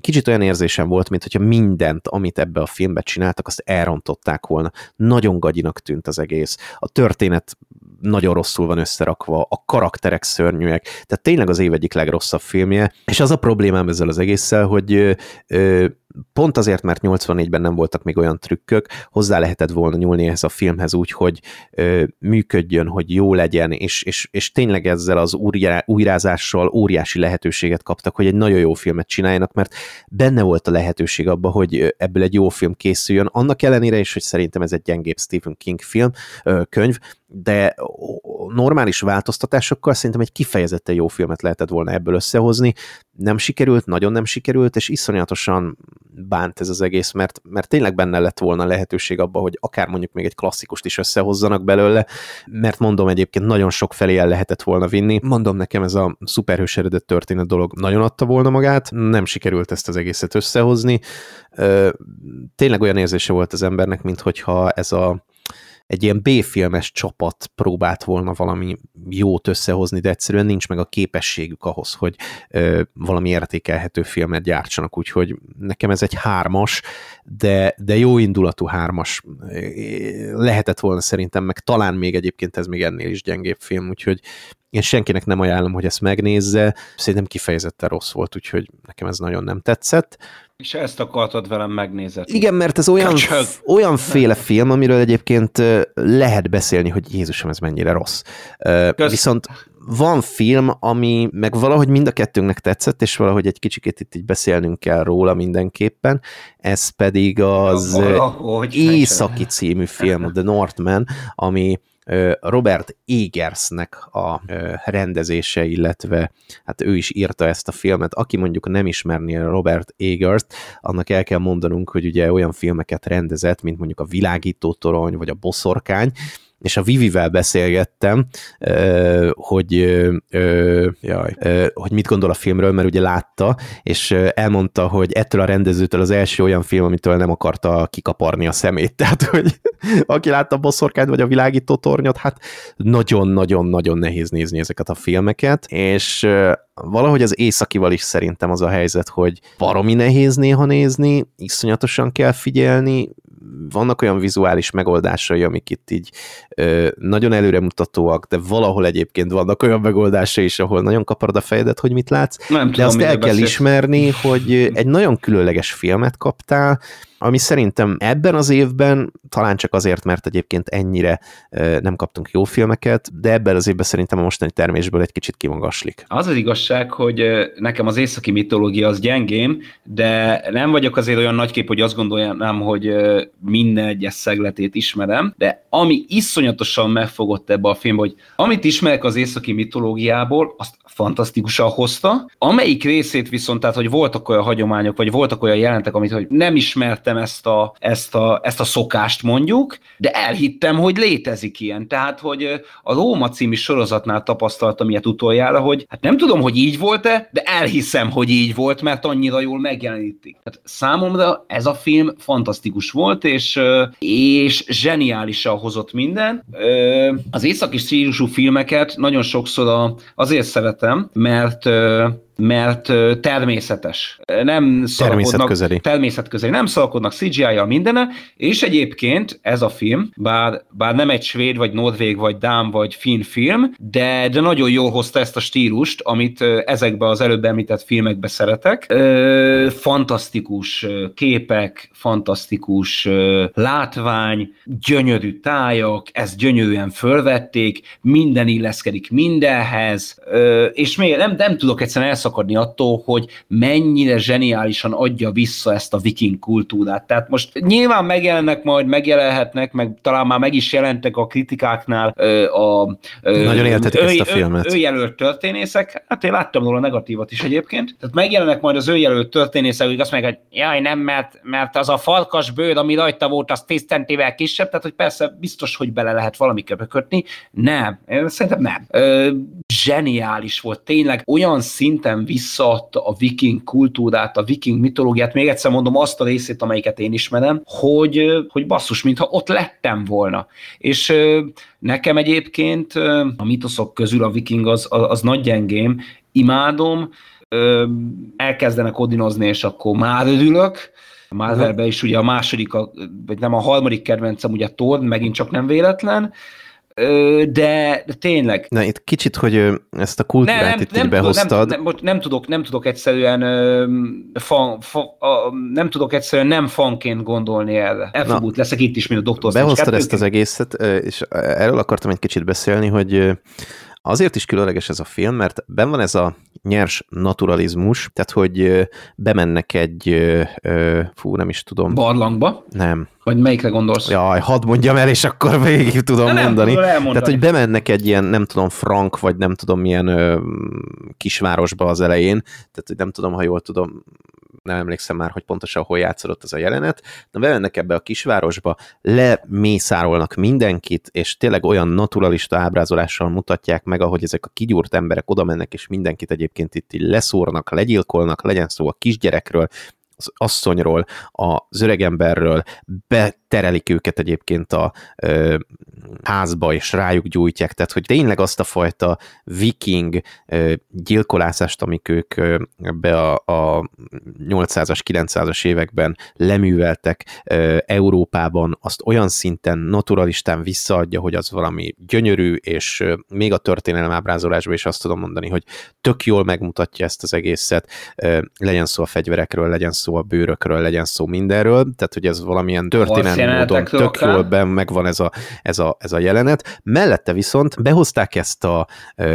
kicsit olyan érzésem volt, mint mindent, amit ebbe a filmbe csináltak, azt elrontották volna. Nagyon gagyinak tűnt az egész. A történet nagyon rosszul van összerakva, a karakterek szörnyűek, tehát tényleg az év egyik legrosszabb filmje, és az a problémám ezzel az egésszel, hogy ö, pont azért, mert 84-ben nem voltak még olyan trükkök, hozzá lehetett volna nyúlni ehhez a filmhez úgy, hogy ö, működjön, hogy jó legyen, és, és, és tényleg ezzel az újrá, újrázással óriási lehetőséget kaptak, hogy egy nagyon jó filmet csináljanak, mert benne volt a lehetőség abban, hogy ebből egy jó film készüljön, annak ellenére is, hogy szerintem ez egy gyengébb Stephen King film, ö, könyv, de normális változtatásokkal szerintem egy kifejezetten jó filmet lehetett volna ebből összehozni. Nem sikerült, nagyon nem sikerült, és iszonyatosan bánt ez az egész, mert, mert tényleg benne lett volna lehetőség abban, hogy akár mondjuk még egy klasszikust is összehozzanak belőle, mert mondom egyébként nagyon sok felé el lehetett volna vinni. Mondom nekem ez a szuperhős eredet történet dolog nagyon adta volna magát, nem sikerült ezt az egészet összehozni. Tényleg olyan érzése volt az embernek, mint hogyha ez a egy ilyen B-filmes csapat próbált volna valami jót összehozni, de egyszerűen nincs meg a képességük ahhoz, hogy ö, valami értékelhető filmet gyártsanak, úgyhogy nekem ez egy hármas, de, de jó indulatú hármas lehetett volna szerintem, meg talán még egyébként ez még ennél is gyengébb film, úgyhogy én senkinek nem ajánlom, hogy ezt megnézze, szerintem kifejezetten rossz volt, úgyhogy nekem ez nagyon nem tetszett. És ezt akartad velem megnézni. Igen, mert ez olyan, olyan féle film, amiről egyébként lehet beszélni, hogy Jézusom, ez mennyire rossz. Kösz. Viszont van film, ami meg valahogy mind a kettőnknek tetszett, és valahogy egy kicsikét itt így beszélnünk kell róla mindenképpen, ez pedig az valahogy Északi című film, The Northman, ami Robert Egersnek a rendezése, illetve hát ő is írta ezt a filmet. Aki mondjuk nem ismerné Robert Egert, annak el kell mondanunk, hogy ugye olyan filmeket rendezett, mint mondjuk a Világító Torony, vagy a Boszorkány, és a Vivivel beszélgettem, hogy, jaj, hogy mit gondol a filmről, mert ugye látta, és elmondta, hogy ettől a rendezőtől az első olyan film, amitől nem akarta kikaparni a szemét. (laughs) Tehát, hogy aki látta a bosszorkányt vagy a világító tornyot, hát nagyon-nagyon-nagyon nehéz nézni ezeket a filmeket, és valahogy az északival is szerintem az a helyzet, hogy baromi nehéz néha nézni, iszonyatosan kell figyelni, vannak olyan vizuális megoldásai, amik itt így ö, nagyon előremutatóak, de valahol egyébként vannak olyan megoldásai is, ahol nagyon kaparod a fejedet, hogy mit látsz. Nem de tudom, azt el kell ismerni, hogy egy nagyon különleges filmet kaptál, ami szerintem ebben az évben, talán csak azért, mert egyébként ennyire nem kaptunk jó filmeket, de ebben az évben szerintem a mostani termésből egy kicsit kimagaslik. Az az igazság, hogy nekem az északi mitológia az gyengém, de nem vagyok azért olyan nagykép, hogy azt gondoljam, hogy minden egyes szegletét ismerem, de ami iszonyatosan megfogott ebbe a filmbe, hogy amit ismerek az északi mitológiából, azt fantasztikusan hozta. Amelyik részét viszont, tehát hogy voltak olyan hagyományok, vagy voltak olyan jelentek, amit hogy nem ismertem ezt a, ezt, a, ezt a szokást mondjuk, de elhittem, hogy létezik ilyen. Tehát, hogy a Róma című sorozatnál tapasztaltam ilyet utoljára, hogy hát nem tudom, hogy így volt-e, de elhiszem, hogy így volt, mert annyira jól megjelenítik. Tehát számomra ez a film fantasztikus volt, és, és zseniálisan hozott minden. Az északi stílusú filmeket nagyon sokszor azért szeretem, mert mert természetes. Nem természetközeli. Természetközeli. Nem szalkodnak CGI-jal mindene, és egyébként ez a film, bár, bár nem egy svéd, vagy norvég, vagy dám, vagy finn film, de, de nagyon jól hozta ezt a stílust, amit ezekbe az előbb említett filmekbe szeretek. Fantasztikus képek, fantasztikus látvány, gyönyörű tájak, ezt gyönyörűen fölvették, minden illeszkedik mindenhez, és még nem, nem tudok egyszerűen elszakadni attól, hogy mennyire zseniálisan adja vissza ezt a viking kultúrát. Tehát most nyilván megjelennek majd, megjelenhetnek, meg talán már meg is jelentek a kritikáknál a... Nagyon éltetik ezt a filmet. Ő, jelölt történészek, hát én láttam róla negatívat is egyébként, tehát megjelennek majd az ő jelölt történészek, hogy azt mondják, hogy jaj, nem, mert, mert az a falkas bőr, ami rajta volt, az 10 centivel kisebb, tehát hogy persze biztos, hogy bele lehet valamikbe kötni. Nem, szerintem nem. Ö, zseniális volt, tényleg olyan szinten szinten visszaadta a viking kultúrát, a viking mitológiát, még egyszer mondom azt a részét, amelyiket én ismerem, hogy, hogy basszus, mintha ott lettem volna. És nekem egyébként a mitoszok közül a viking az, az, nagy gyengém, imádom, elkezdenek odinozni, és akkor már örülök, Marvelbe is ugye a második, vagy nem a harmadik kedvencem, ugye Thor, megint csak nem véletlen, de, de tényleg. Na, itt kicsit, hogy ezt a kultúrát nem, itt nem, behoztad. Nem, nem, nem, tudok, nem tudok egyszerűen fan, fa, nem tudok egyszerűen nem fanként gondolni erre. Elfogult leszek itt is, mint a doktor. Behoztad ezt az egészet, és erről akartam egy kicsit beszélni, hogy Azért is különleges ez a film, mert ben van ez a nyers naturalizmus, tehát hogy bemennek egy, fú, nem is tudom. Barlangba? Nem. Vagy melyikre gondolsz? Jaj, hadd mondjam el, és akkor (laughs) végig tudom nem mondani. Tehát, hogy bemennek egy ilyen, nem tudom, frank, vagy nem tudom, milyen ö, kisvárosba az elején, tehát, hogy nem tudom, ha jól tudom, nem emlékszem már, hogy pontosan hol játszódott ez a jelenet, de bemennek ebbe a kisvárosba, lemészárolnak mindenkit, és tényleg olyan naturalista ábrázolással mutatják meg, ahogy ezek a kigyúrt emberek oda mennek, és mindenkit egyébként itt így leszórnak, legyilkolnak, legyen szó a kisgyerekről, az asszonyról, az öregemberről, beterelik őket egyébként a ö, házba, és rájuk gyújtják, tehát hogy tényleg azt a fajta viking ö, gyilkolászást, amik ők ö, be a, a 800-as, 900-as években leműveltek ö, Európában, azt olyan szinten naturalistán visszaadja, hogy az valami gyönyörű, és ö, még a történelem ábrázolásban is azt tudom mondani, hogy tök jól megmutatja ezt az egészet, ö, legyen szó a fegyverekről, legyen szó szó a bőrökről, legyen szó mindenről, tehát hogy ez valamilyen történelmi módon tök jól ben megvan ez a, ez, a, ez a jelenet. Mellette viszont behozták ezt a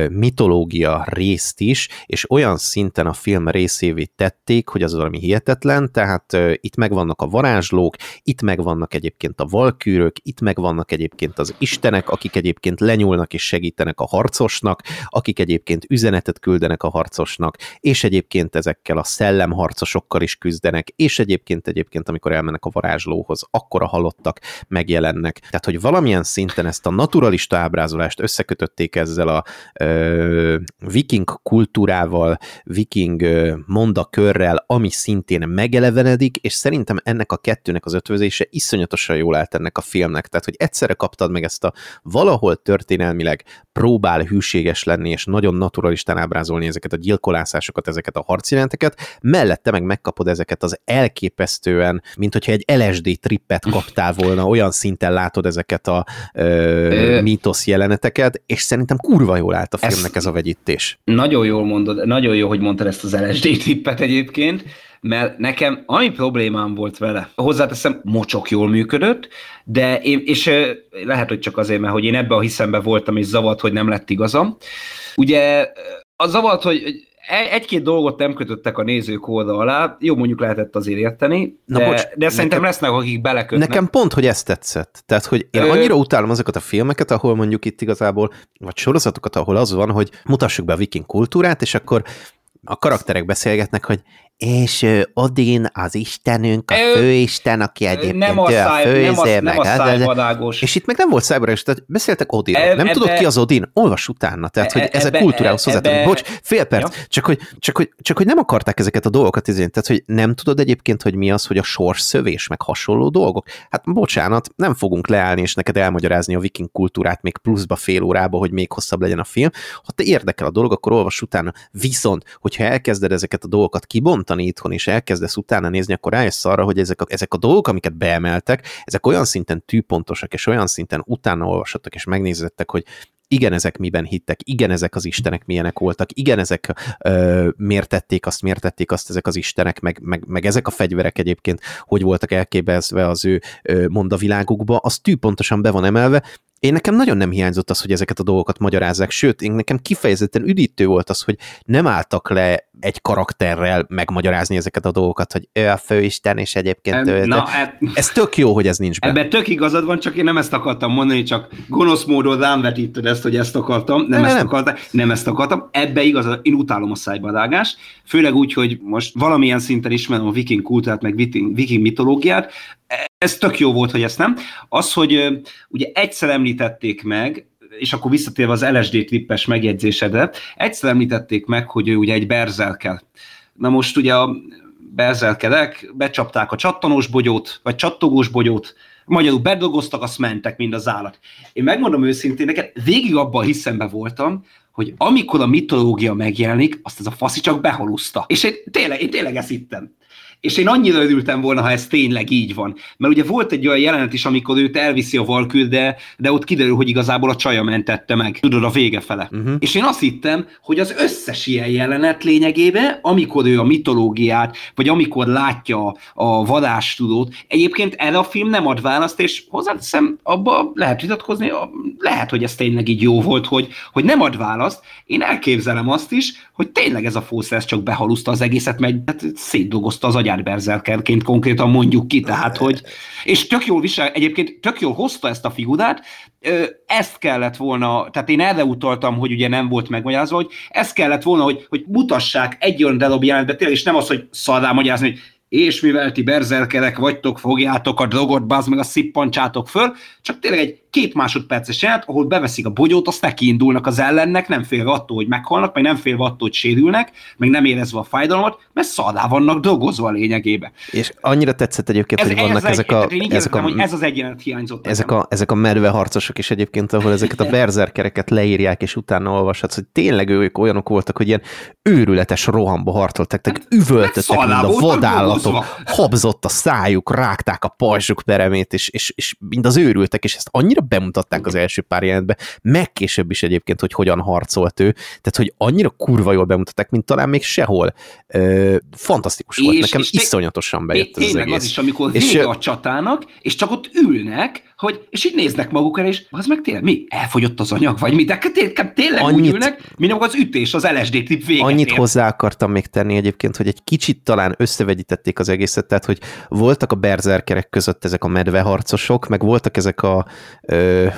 mitológia részt is, és olyan szinten a film részévé tették, hogy az valami hihetetlen, tehát itt megvannak a varázslók, itt megvannak egyébként a valkűrök, itt megvannak egyébként az istenek, akik egyébként lenyúlnak és segítenek a harcosnak, akik egyébként üzenetet küldenek a harcosnak, és egyébként ezekkel a szellemharcosokkal is küzd küzdenek, és egyébként egyébként, amikor elmennek a varázslóhoz, akkor a halottak megjelennek. Tehát, hogy valamilyen szinten ezt a naturalista ábrázolást összekötötték ezzel a ö, viking kultúrával, viking mondakörrel, ami szintén megelevenedik, és szerintem ennek a kettőnek az ötvözése iszonyatosan jól állt ennek a filmnek. Tehát, hogy egyszerre kaptad meg ezt a valahol történelmileg próbál hűséges lenni, és nagyon naturalistán ábrázolni ezeket a gyilkolászásokat, ezeket a harcjelenteket, mellette meg megkapod ezeket ezeket az elképesztően, mint hogyha egy LSD trippet kaptál volna, olyan szinten látod ezeket a ö, mítosz jeleneteket, és szerintem kurva jól állt a filmnek ez a vegyítés. Nagyon jól mondod, nagyon jó, hogy mondtad ezt az LSD trippet egyébként, mert nekem ami problémám volt vele, hozzáteszem, mocsok jól működött, de én, és lehet, hogy csak azért, mert hogy én ebbe a hiszembe voltam, és zavart, hogy nem lett igazam. Ugye az zavart, hogy egy-két dolgot nem kötöttek a nézők oldal alá, jó mondjuk lehetett azért érteni, de, Na bocs, de szerintem nekem, lesznek, akik belekötnek. Nekem pont, hogy ezt tetszett. Tehát, hogy én annyira utálom azokat a filmeket, ahol mondjuk itt igazából, vagy sorozatokat, ahol az van, hogy mutassuk be a viking kultúrát, és akkor a karakterek beszélgetnek, hogy és Odin az istenünk, a főisten, aki egyébként nem a, száj, a főizé, nem a, nem a És itt meg nem volt szájbarágos, tehát beszéltek Odinról. E, nem ebbe, tudod ki az Odin? Olvas utána, tehát hogy e, ezek kultúrához hozzátartozik. Bocs, fél perc, ja. csak, hogy, csak, hogy, csak hogy nem akarták ezeket a dolgokat izén, tehát hogy nem tudod egyébként, hogy mi az, hogy a sors szövés, meg hasonló dolgok. Hát bocsánat, nem fogunk leállni és neked elmagyarázni a viking kultúrát még pluszba fél órába, hogy még hosszabb legyen a film. Ha te érdekel a dolog, akkor olvas utána. Viszont, hogyha elkezded ezeket a dolgokat kibontani, tartani itthon, és elkezdesz utána nézni, akkor rájössz arra, hogy ezek a, ezek a dolgok, amiket beemeltek, ezek olyan szinten tűpontosak, és olyan szinten utána olvasottak, és megnézettek, hogy igen, ezek miben hittek, igen, ezek az istenek milyenek voltak, igen, ezek ö, miért tették azt, miért tették azt ezek az istenek, meg, meg, meg ezek a fegyverek egyébként, hogy voltak elképezve az ő ö, mondavilágukba, az tűpontosan be van emelve, én nekem nagyon nem hiányzott az, hogy ezeket a dolgokat magyarázzák, sőt, én nekem kifejezetten üdítő volt az, hogy nem álltak le egy karakterrel megmagyarázni ezeket a dolgokat, hogy ő a főisten, és egyébként ő, Na, e... ez tök jó, hogy ez nincs benne. Ebben tök igazad van, csak én nem ezt akartam mondani, csak gonosz módon rám vetíted ezt, hogy ezt akartam, nem, nem ezt nem. akartam, nem ezt akartam. Ebbe igazad, én utálom a szájbadágást, főleg úgy, hogy most valamilyen szinten ismerem a viking kultúrát, meg viking, viking mitológiát, ez tök jó volt, hogy ezt nem. Az, hogy ugye egyszer említették meg, és akkor visszatérve az LSD klippes megjegyzésedre, egyszer említették meg, hogy ő ugye egy berzelkel. Na most ugye a berzelkedek becsapták a csattanós bogyót, vagy csattogós bogyót, magyarul bedolgoztak, azt mentek, mind az állat. Én megmondom őszintén, neked végig abban a hiszembe voltam, hogy amikor a mitológia megjelenik, azt ez a faszi csak behaluszta. És én tényleg, én tényleg ezt hittem. És én annyira örültem volna, ha ez tényleg így van. Mert ugye volt egy olyan jelenet is, amikor őt elviszi a valkül, de, de ott kiderül, hogy igazából a csaja mentette meg. Tudod, a vége fele. Uh-huh. És én azt hittem, hogy az összes ilyen jelenet lényegében, amikor ő a mitológiát, vagy amikor látja a vadástudót, egyébként erre a film nem ad választ, és hozzáteszem, abba lehet vitatkozni, lehet, hogy ez tényleg így jó volt, hogy, hogy nem ad választ. Én elképzelem azt is, hogy tényleg ez a fószer csak behaluszta az egészet, mert hát szétdolgozta az agyát agyát berzerkerként konkrétan mondjuk ki, tehát hogy, és tök jól visel, egyébként tök jól hozta ezt a figurát, ezt kellett volna, tehát én erre utaltam, hogy ugye nem volt megmagyarázva, hogy ezt kellett volna, hogy, hogy mutassák egy olyan darab jelentbe, tényleg, és nem az, hogy szarrá magyarázni, hogy és mivel ti berzerkerek vagytok, fogjátok a drogot, bazd meg a szippancsátok föl, csak tényleg egy két másodperces jelent, ahol beveszik a bogyót, azt neki indulnak az ellennek, nem fél attól, hogy meghalnak, meg nem fél attól, hogy sérülnek, meg nem érezve a fájdalmat, mert szadá vannak dolgozva a lényegébe. És annyira tetszett egyébként, ez, hogy vannak ez ezek, a, egy, ezek a... Hogy ez az egyenlet hiányzott. Ezek a, ezek a medve harcosok is egyébként, ahol ezeket a berzerkereket leírják, és utána olvashatsz, hogy tényleg ők olyanok voltak, hogy ilyen őrületes rohamba harcoltak, tehát hát, üvöltöttek, mint a vadállatok, habzott a szájuk, rágták a pajzsuk peremét, és, és, és mind az őrültek, és ezt annyira annyira bemutatták az első pár jelentben, meg később is egyébként, hogy hogyan harcolt ő, tehát hogy annyira kurva jól bemutatták, mint talán még sehol. Ö, fantasztikus és, volt, nekem és iszonyatosan bejött ez az egész. az is, amikor és, vége a csatának, és csak ott ülnek, hogy, és így néznek magukra, és az meg tényleg, mi? Elfogyott az anyag, vagy mi? De tényleg, tényleg annyit, úgy ülnek, mint az ütés, az LSD tip véget Annyit ér. hozzá akartam még tenni egyébként, hogy egy kicsit talán összevegyítették az egészet, tehát hogy voltak a berzerkerek között ezek a medveharcosok, meg voltak ezek a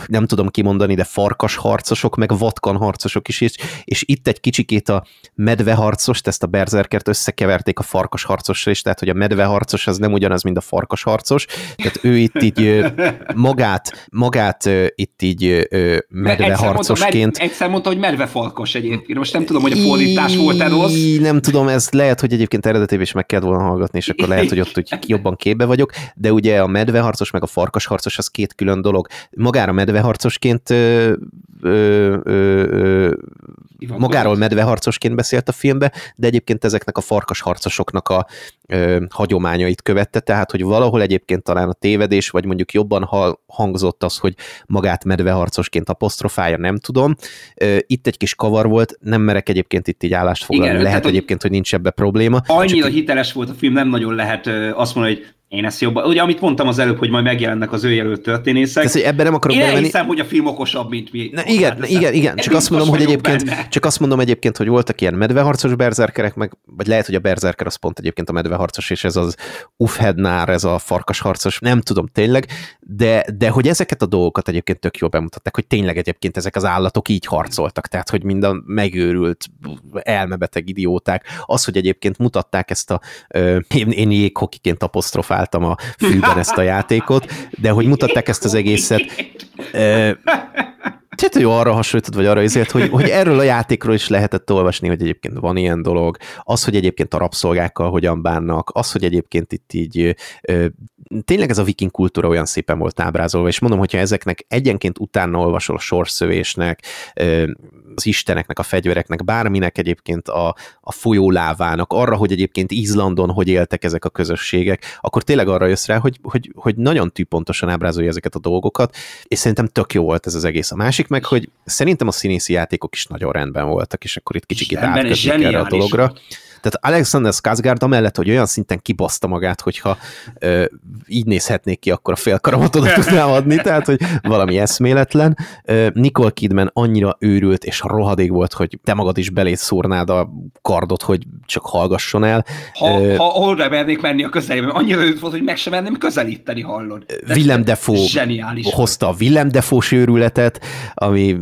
nem tudom kimondani, de farkas harcosok, meg vatkan harcosok is, és, és itt egy kicsikét a medveharcost, ezt a berzerkert összekeverték a farkas harcosra is, tehát hogy a medveharcos az nem ugyanaz, mint a farkas harcos, tehát ő itt így magát, magát itt így medveharcosként. Egyszer, egyszer mondta, hogy medvefalkos egyébként, most nem tudom, hogy a fordítás volt-e rossz. Nem tudom, ez lehet, hogy egyébként eredetében is meg kellett volna hallgatni, és akkor lehet, hogy ott úgy jobban képbe vagyok, de ugye a medveharcos meg a farkasharcos az két külön dolog. Magára medveharcosként ö, ö, ö, Magáról medveharcosként beszélt a filmbe, de egyébként ezeknek a farkas harcosoknak a ö, hagyományait követte, tehát hogy valahol egyébként talán a tévedés, vagy mondjuk jobban hangzott az, hogy magát medveharcosként apostrofálja, nem tudom. Ö, itt egy kis kavar volt, nem merek egyébként itt így állást foglalni, Igen, lehet tehát, egyébként, hogy nincs ebbe probléma. Annyira csak... hiteles volt a film, nem nagyon lehet azt mondani, hogy én ezt jobban, ugye amit mondtam az előbb, hogy majd megjelennek az ő jelölt történészek. Tehát, hogy ebben nem akarok Én belemenni. hiszem, hogy a film okosabb, mint mi. Na, igen, igen, igen, igen. Csak azt mondom, hogy egyébként, benne. csak azt mondom egyébként, hogy voltak ilyen medveharcos berzerkerek, meg, vagy lehet, hogy a berzerker az pont egyébként a medveharcos, és ez az ufhednár, ez a farkasharcos, nem tudom tényleg, de, de hogy ezeket a dolgokat egyébként tök jól bemutatták, hogy tényleg egyébként ezek az állatok így harcoltak, tehát hogy mind a megőrült, elmebeteg idióták, az, hogy egyébként mutatták ezt a, én, én jéghokiként apostrofál találtam a fülben ezt a játékot, de hogy mutatták ezt az egészet, (laughs) tehát jó arra hasonlítod, vagy arra ezért, hogy, hogy erről a játékról is lehetett olvasni, hogy egyébként van ilyen dolog, az, hogy egyébként a rabszolgákkal hogyan bánnak, az, hogy egyébként itt így tényleg ez a viking kultúra olyan szépen volt ábrázolva, és mondom, hogyha ezeknek egyenként utána olvasol a sorszövésnek, az isteneknek, a fegyvereknek, bárminek egyébként a, a folyólávának, arra, hogy egyébként Izlandon hogy éltek ezek a közösségek, akkor tényleg arra jössz rá, hogy, hogy, hogy nagyon tűpontosan ábrázolja ezeket a dolgokat, és szerintem tök jó volt ez az egész. A másik meg, hogy szerintem a színészi játékok is nagyon rendben voltak, és akkor itt kicsit átkötnék erre a dologra. Volt tehát Alexander Skarsgård amellett, hogy olyan szinten kibaszta magát, hogyha ö, így nézhetnék ki, akkor a félkaramat oda (laughs) tudnám adni, tehát hogy valami eszméletlen. Ö, Nicole Kidman annyira őrült és rohadék volt, hogy te magad is belét szórnád a kardot, hogy csak hallgasson el. Ha, ö, ha orra mernék menni a közelében, annyira őrült volt, hogy meg sem merném közelíteni, hallod. De Willem Defoe hozta a Willem Defoe őrületet, ami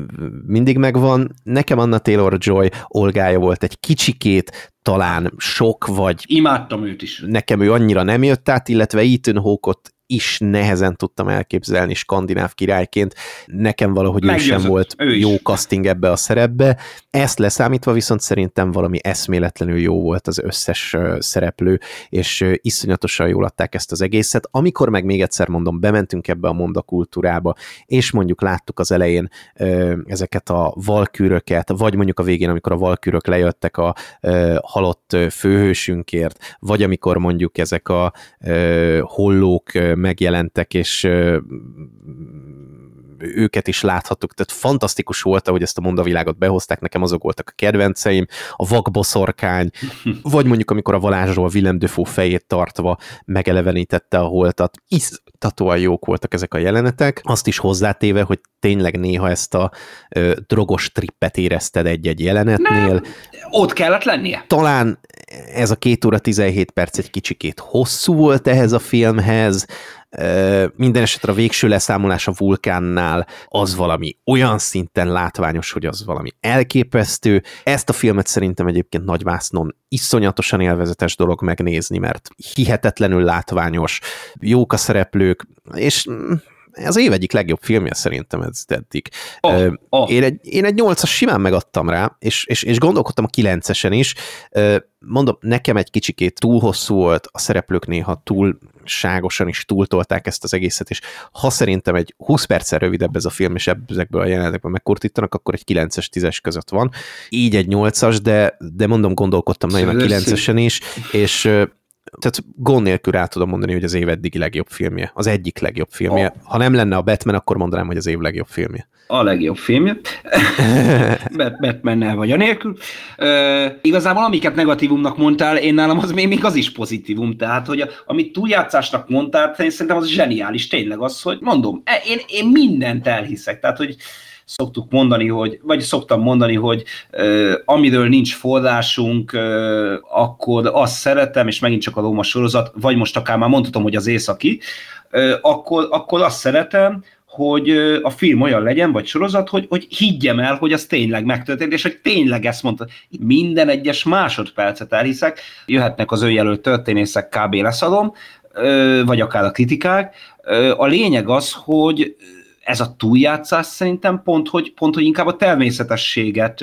mindig megvan. Nekem Anna Taylor-Joy olgája volt egy kicsikét, talán sok, vagy... Imádtam őt is. Nekem ő annyira nem jött át, illetve Ethan Hawke-ot is nehezen tudtam elképzelni skandináv királyként. Nekem valahogy ő sem volt ő jó casting ebbe a szerepbe. Ezt leszámítva viszont szerintem valami eszméletlenül jó volt az összes szereplő, és iszonyatosan jól adták ezt az egészet. Amikor meg még egyszer mondom, bementünk ebbe a mondakultúrába, és mondjuk láttuk az elején ezeket a valkűröket, vagy mondjuk a végén, amikor a valkűrök lejöttek a halott főhősünkért, vagy amikor mondjuk ezek a hollók megjelentek, és őket is láthattuk, tehát fantasztikus volt, ahogy ezt a mondavilágot behozták, nekem azok voltak a kedvenceim, a vakboszorkány, (laughs) vagy mondjuk amikor a Valázsról Willem Dafoe fejét tartva megelevenítette a holtat, isztatóan jók voltak ezek a jelenetek, azt is hozzátéve, hogy tényleg néha ezt a ö, drogos trippet érezted egy-egy jelenetnél. Nem, ott kellett lennie. Talán ez a két óra 17 perc egy kicsikét hosszú volt ehhez a filmhez, minden esetre a végső leszámolás a vulkánnál az valami olyan szinten látványos, hogy az valami elképesztő. Ezt a filmet szerintem egyébként nagyvásznon iszonyatosan élvezetes dolog megnézni, mert hihetetlenül látványos, jók a szereplők, és mm, ez év egyik legjobb filmje szerintem ez eddig. Oh, oh. Én, egy, én egy nyolcas simán megadtam rá, és, és, és gondolkodtam a kilencesen is. Mondom, nekem egy kicsikét túl hosszú volt, a szereplők néha túl ságosan is túltolták ezt az egészet, és ha szerintem egy 20 perccel rövidebb ez a film, és ezekből a jelenetekből megkurtítanak, akkor egy 9-es, 10-es között van. Így egy 8-as, de, de mondom, gondolkodtam nagyon a 9-esen is, és tehát gond nélkül rá tudom mondani, hogy az év eddigi legjobb filmje. Az egyik legjobb filmje. Oh. Ha nem lenne a Batman, akkor mondanám, hogy az év legjobb filmje. A legjobb filmje. (laughs) Batman-nel vagy a nélkül. Uh, igazából amiket negatívumnak mondtál, én nálam az még, még az is pozitívum. Tehát, hogy a, amit túljátszásnak mondtál, szerintem az zseniális. Tényleg az, hogy mondom, e, én, én mindent elhiszek. Tehát, hogy szoktuk mondani, hogy, vagy szoktam mondani, hogy uh, amiről nincs forrásunk, uh, akkor azt szeretem, és megint csak a Róma sorozat, vagy most akár már mondhatom, hogy az északi, uh, akkor, akkor azt szeretem, hogy a film olyan legyen, vagy sorozat, hogy, hogy higgyem el, hogy az tényleg megtörtént, és hogy tényleg ezt mondta. Minden egyes másodpercet elhiszek, jöhetnek az önjelölt történészek, kb. leszadom, vagy akár a kritikák. A lényeg az, hogy ez a túljátszás szerintem pont hogy, pont, hogy inkább a természetességet,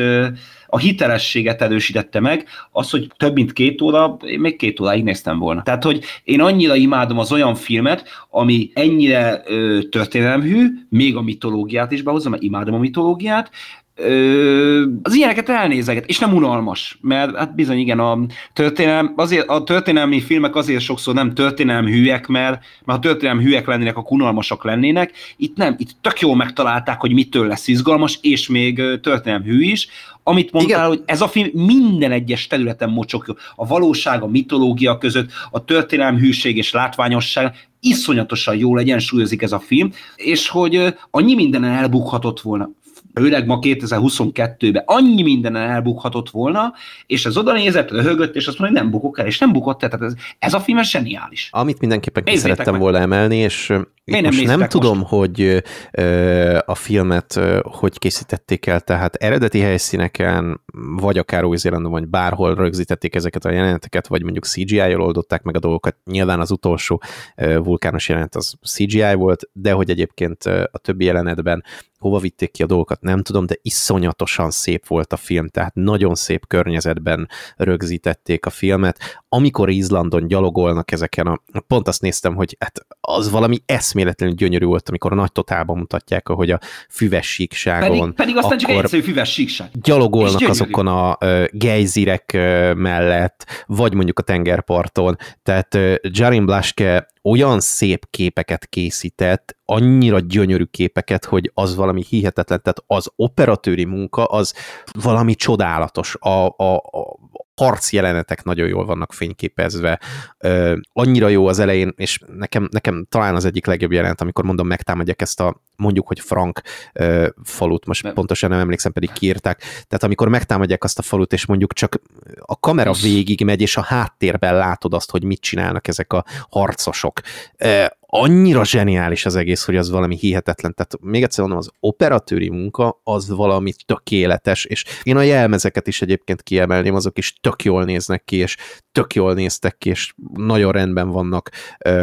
a hitelességet erősítette meg, az, hogy több mint két óra, én még két óráig néztem volna. Tehát, hogy én annyira imádom az olyan filmet, ami ennyire ö, történelemhű, még a mitológiát is behozza, mert imádom a mitológiát, ö, az ilyeneket elnézeget, és nem unalmas, mert hát bizony igen, a, történelm, azért, a történelmi filmek azért sokszor nem történelmi hűek, mert, mert ha történelmi hűek lennének, akkor unalmasak lennének. Itt nem, itt tök jól megtalálták, hogy mitől lesz izgalmas, és még történelmi hű is. Amit mondtál, Igen. hogy ez a film minden egyes területen mocsok, a valóság, a mitológia között, a történelmi hűség és látványosság, iszonyatosan jól egyensúlyozik ez a film, és hogy annyi mindenen elbukhatott volna főleg ma 2022-ben annyi mindenen elbukhatott volna, és az oda nézett, röhögött, és azt mondja, hogy nem bukok el, és nem bukott el, tehát ez, ez a film zseniális. Amit mindenképpen ki szerettem meg. volna emelni, és én most nem, nem tudom, most? hogy ö, a filmet ö, hogy készítették el, tehát eredeti helyszíneken, vagy akár új zélandon vagy bárhol rögzítették ezeket a jeleneteket, vagy mondjuk CGI-jal oldották meg a dolgokat. Nyilván az utolsó ö, vulkános jelenet az CGI volt, de hogy egyébként a többi jelenetben hova vitték ki a dolgokat, nem tudom, de iszonyatosan szép volt a film, tehát nagyon szép környezetben rögzítették a filmet. Amikor Izlandon gyalogolnak ezeken a... Pont azt néztem, hogy hát az valami eszméletlenül gyönyörű volt, amikor a nagy totálban mutatják, ahogy a füves síkságon... Pedig, pedig aztán csak egyszerű füves síkság. Gyalogolnak azokon a uh, gejzirek uh, mellett, vagy mondjuk a tengerparton. Tehát uh, Jarin Blaske olyan szép képeket készített, annyira gyönyörű képeket, hogy az valami hihetetlen, tehát az operatőri munka az valami csodálatos. A, a, a harc jelenetek nagyon jól vannak fényképezve, ö, annyira jó az elején, és nekem, nekem talán az egyik legjobb jelenet, amikor mondom, megtámadják ezt a mondjuk, hogy Frank ö, falut, most nem. pontosan nem emlékszem, pedig kiírták, tehát amikor megtámadják azt a falut, és mondjuk csak a kamera végig megy, és a háttérben látod azt, hogy mit csinálnak ezek a harcosok. Ö, annyira zseniális az egész, hogy az valami hihetetlen. Tehát még egyszer mondom, az operatőri munka az valami tökéletes, és én a jelmezeket is egyébként kiemelném, azok is tök jól néznek ki, és tök jól néztek ki, és nagyon rendben vannak.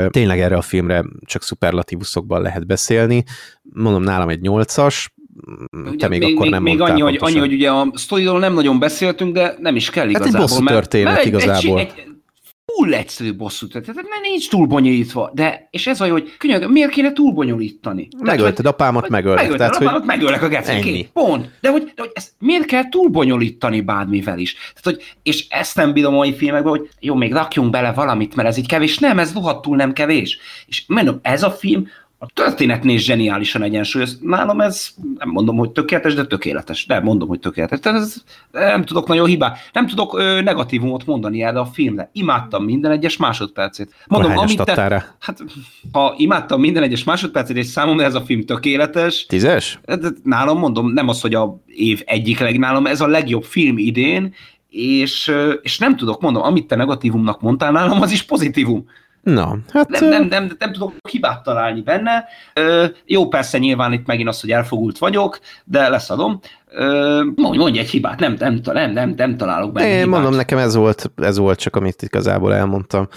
Tényleg erre a filmre csak szuperlatívuszokban lehet beszélni. Mondom, nálam egy nyolcas, te még, még akkor nem még annyi, hogy, annyi, hogy ugye a sztoriról nem nagyon beszéltünk, de nem is kell igazából. Hát egy bosszú történet mert, mert igazából. Egy, egy, túl egyszerű bosszút, tehát nem nincs túl bonyolítva, de, és ez az, hogy könyörgöm, miért kéne túl bonyolítani? Megölted apámat, megöltek. Megölted tehát, apámat, hogy... megölek a gecekét. Pont. De hogy, de hogy ezt miért kell túl bonyolítani bármivel is? Tehát, hogy, és ezt nem bírom a mai filmekben, hogy jó, még rakjunk bele valamit, mert ez így kevés. Nem, ez rohadtul nem kevés. És mondom, ez a film a történetnél zseniálisan egyensúlyoz. Nálam ez, nem mondom, hogy tökéletes, de tökéletes. De mondom, hogy tökéletes. Tehát ez, nem tudok nagyon hibá, nem tudok ö, negatívumot mondani erre a filmre. Imádtam minden egyes másodpercét. Mondom, amit te, hát, ha imádtam minden egyes másodpercét, és számomra ez a film tökéletes. Tízes? De nálam mondom, nem az, hogy a év egyik legnálam, ez a legjobb film idén, és, és nem tudok, mondom, amit te negatívumnak mondtál nálam, az is pozitívum. Na, hát... Nem, nem, nem, nem tudok hibát találni benne. Ö, jó, persze nyilván itt megint az, hogy elfogult vagyok, de leszadom. Ö, mondj, mondj egy hibát, nem, nem, nem, nem, nem találok benne Én hibát. mondom, nekem ez volt, ez volt csak, amit igazából elmondtam.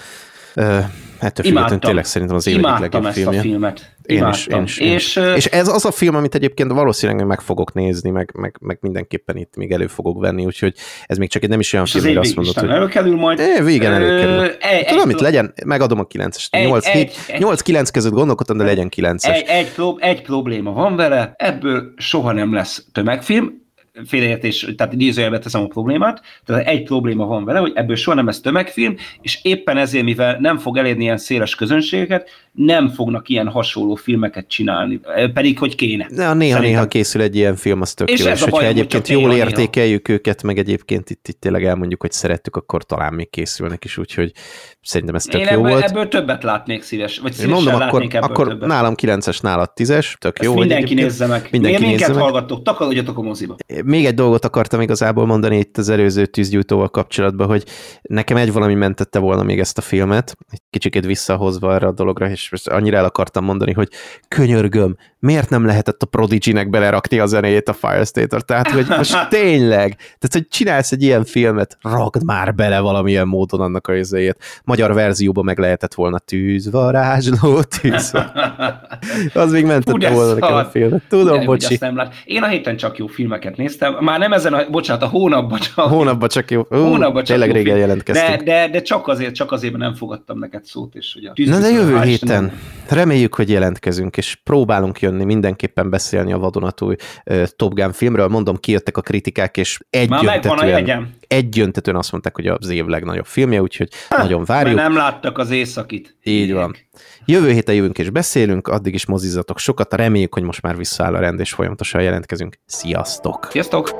Ö, ettől függetlenül tényleg szerintem az év egyik legjobb filmje. ezt a filmet. Én is, én is, én és, és ez az a film, amit egyébként valószínűleg meg fogok nézni, meg, meg, meg mindenképpen itt még elő fogok venni, úgyhogy ez még csak egy nem is olyan film, hogy azt mondod, hogy... előkerül majd. É, végen előkerül. Egy, Tudom, mit legyen, megadom a 9-es. 8-9 között gondolkodtam, de legyen 9-es. Egy, egy, egy probléma van vele, ebből soha nem lesz tömegfilm, félreértés, tehát idézőjelbe teszem a problémát, tehát egy probléma van vele, hogy ebből soha nem lesz tömegfilm, és éppen ezért, mivel nem fog elérni ilyen széles közönségeket, nem fognak ilyen hasonló filmeket csinálni, pedig hogy kéne. Néha-néha készül egy ilyen film, az tök és jó, és hogyha egyébként jól néha, értékeljük néha. őket, meg egyébként itt, itt tényleg elmondjuk, hogy szerettük, akkor talán még készülnek is, úgyhogy szerintem ez tök Én jó ebből, volt. ebből többet látnék szíves, vagy szívesen mondom, akkor, akkor többet. nálam 9-es, nálad 10-es, tök Ezt jó. Mindenki nézze meg. Mindenki Miért minket hallgattok, takarodjatok a moziba. Még egy dolgot akartam igazából mondani itt az előző tűzgyújtóval kapcsolatban, hogy nekem egy valami mentette volna még ezt a filmet, egy kicsikét visszahozva erre a dologra, és annyira el akartam mondani, hogy könyörgöm, miért nem lehetett a Prodigy-nek belerakni a zenéjét a Firestater? Tehát, hogy most (laughs) tényleg, tehát, hogy csinálsz egy ilyen filmet, rakd már bele valamilyen módon annak a izéjét. Magyar verzióban meg lehetett volna tűzvarázsló, tűz. (laughs) Az még mentette volna nekem a filmet. Tudom, Igen, bocsi. Nem lát. Én a héten csak jó filmeket néztem. Már nem ezen a, bocsánat, a hónapban csak. Hónapban csak jó. Ú, hónapban csak tényleg régen jelentkeztünk. De, de, de, csak azért, csak azért nem fogadtam neked szót, és hogy a Na de jövő héten héten reméljük, hogy jelentkezünk, és próbálunk jönni, mindenképpen beszélni a vadonatúj uh, Top Gun filmről. Mondom, kijöttek a kritikák, és egyöntetően, egyöntetően azt mondták, hogy az év legnagyobb filmje, úgyhogy ha, nagyon várjuk. Mert nem láttak az északit. Így van. Jövő héten jövünk és beszélünk, addig is mozizatok sokat, reméljük, hogy most már visszaáll a rend, és folyamatosan jelentkezünk. Sziasztok! Sziasztok!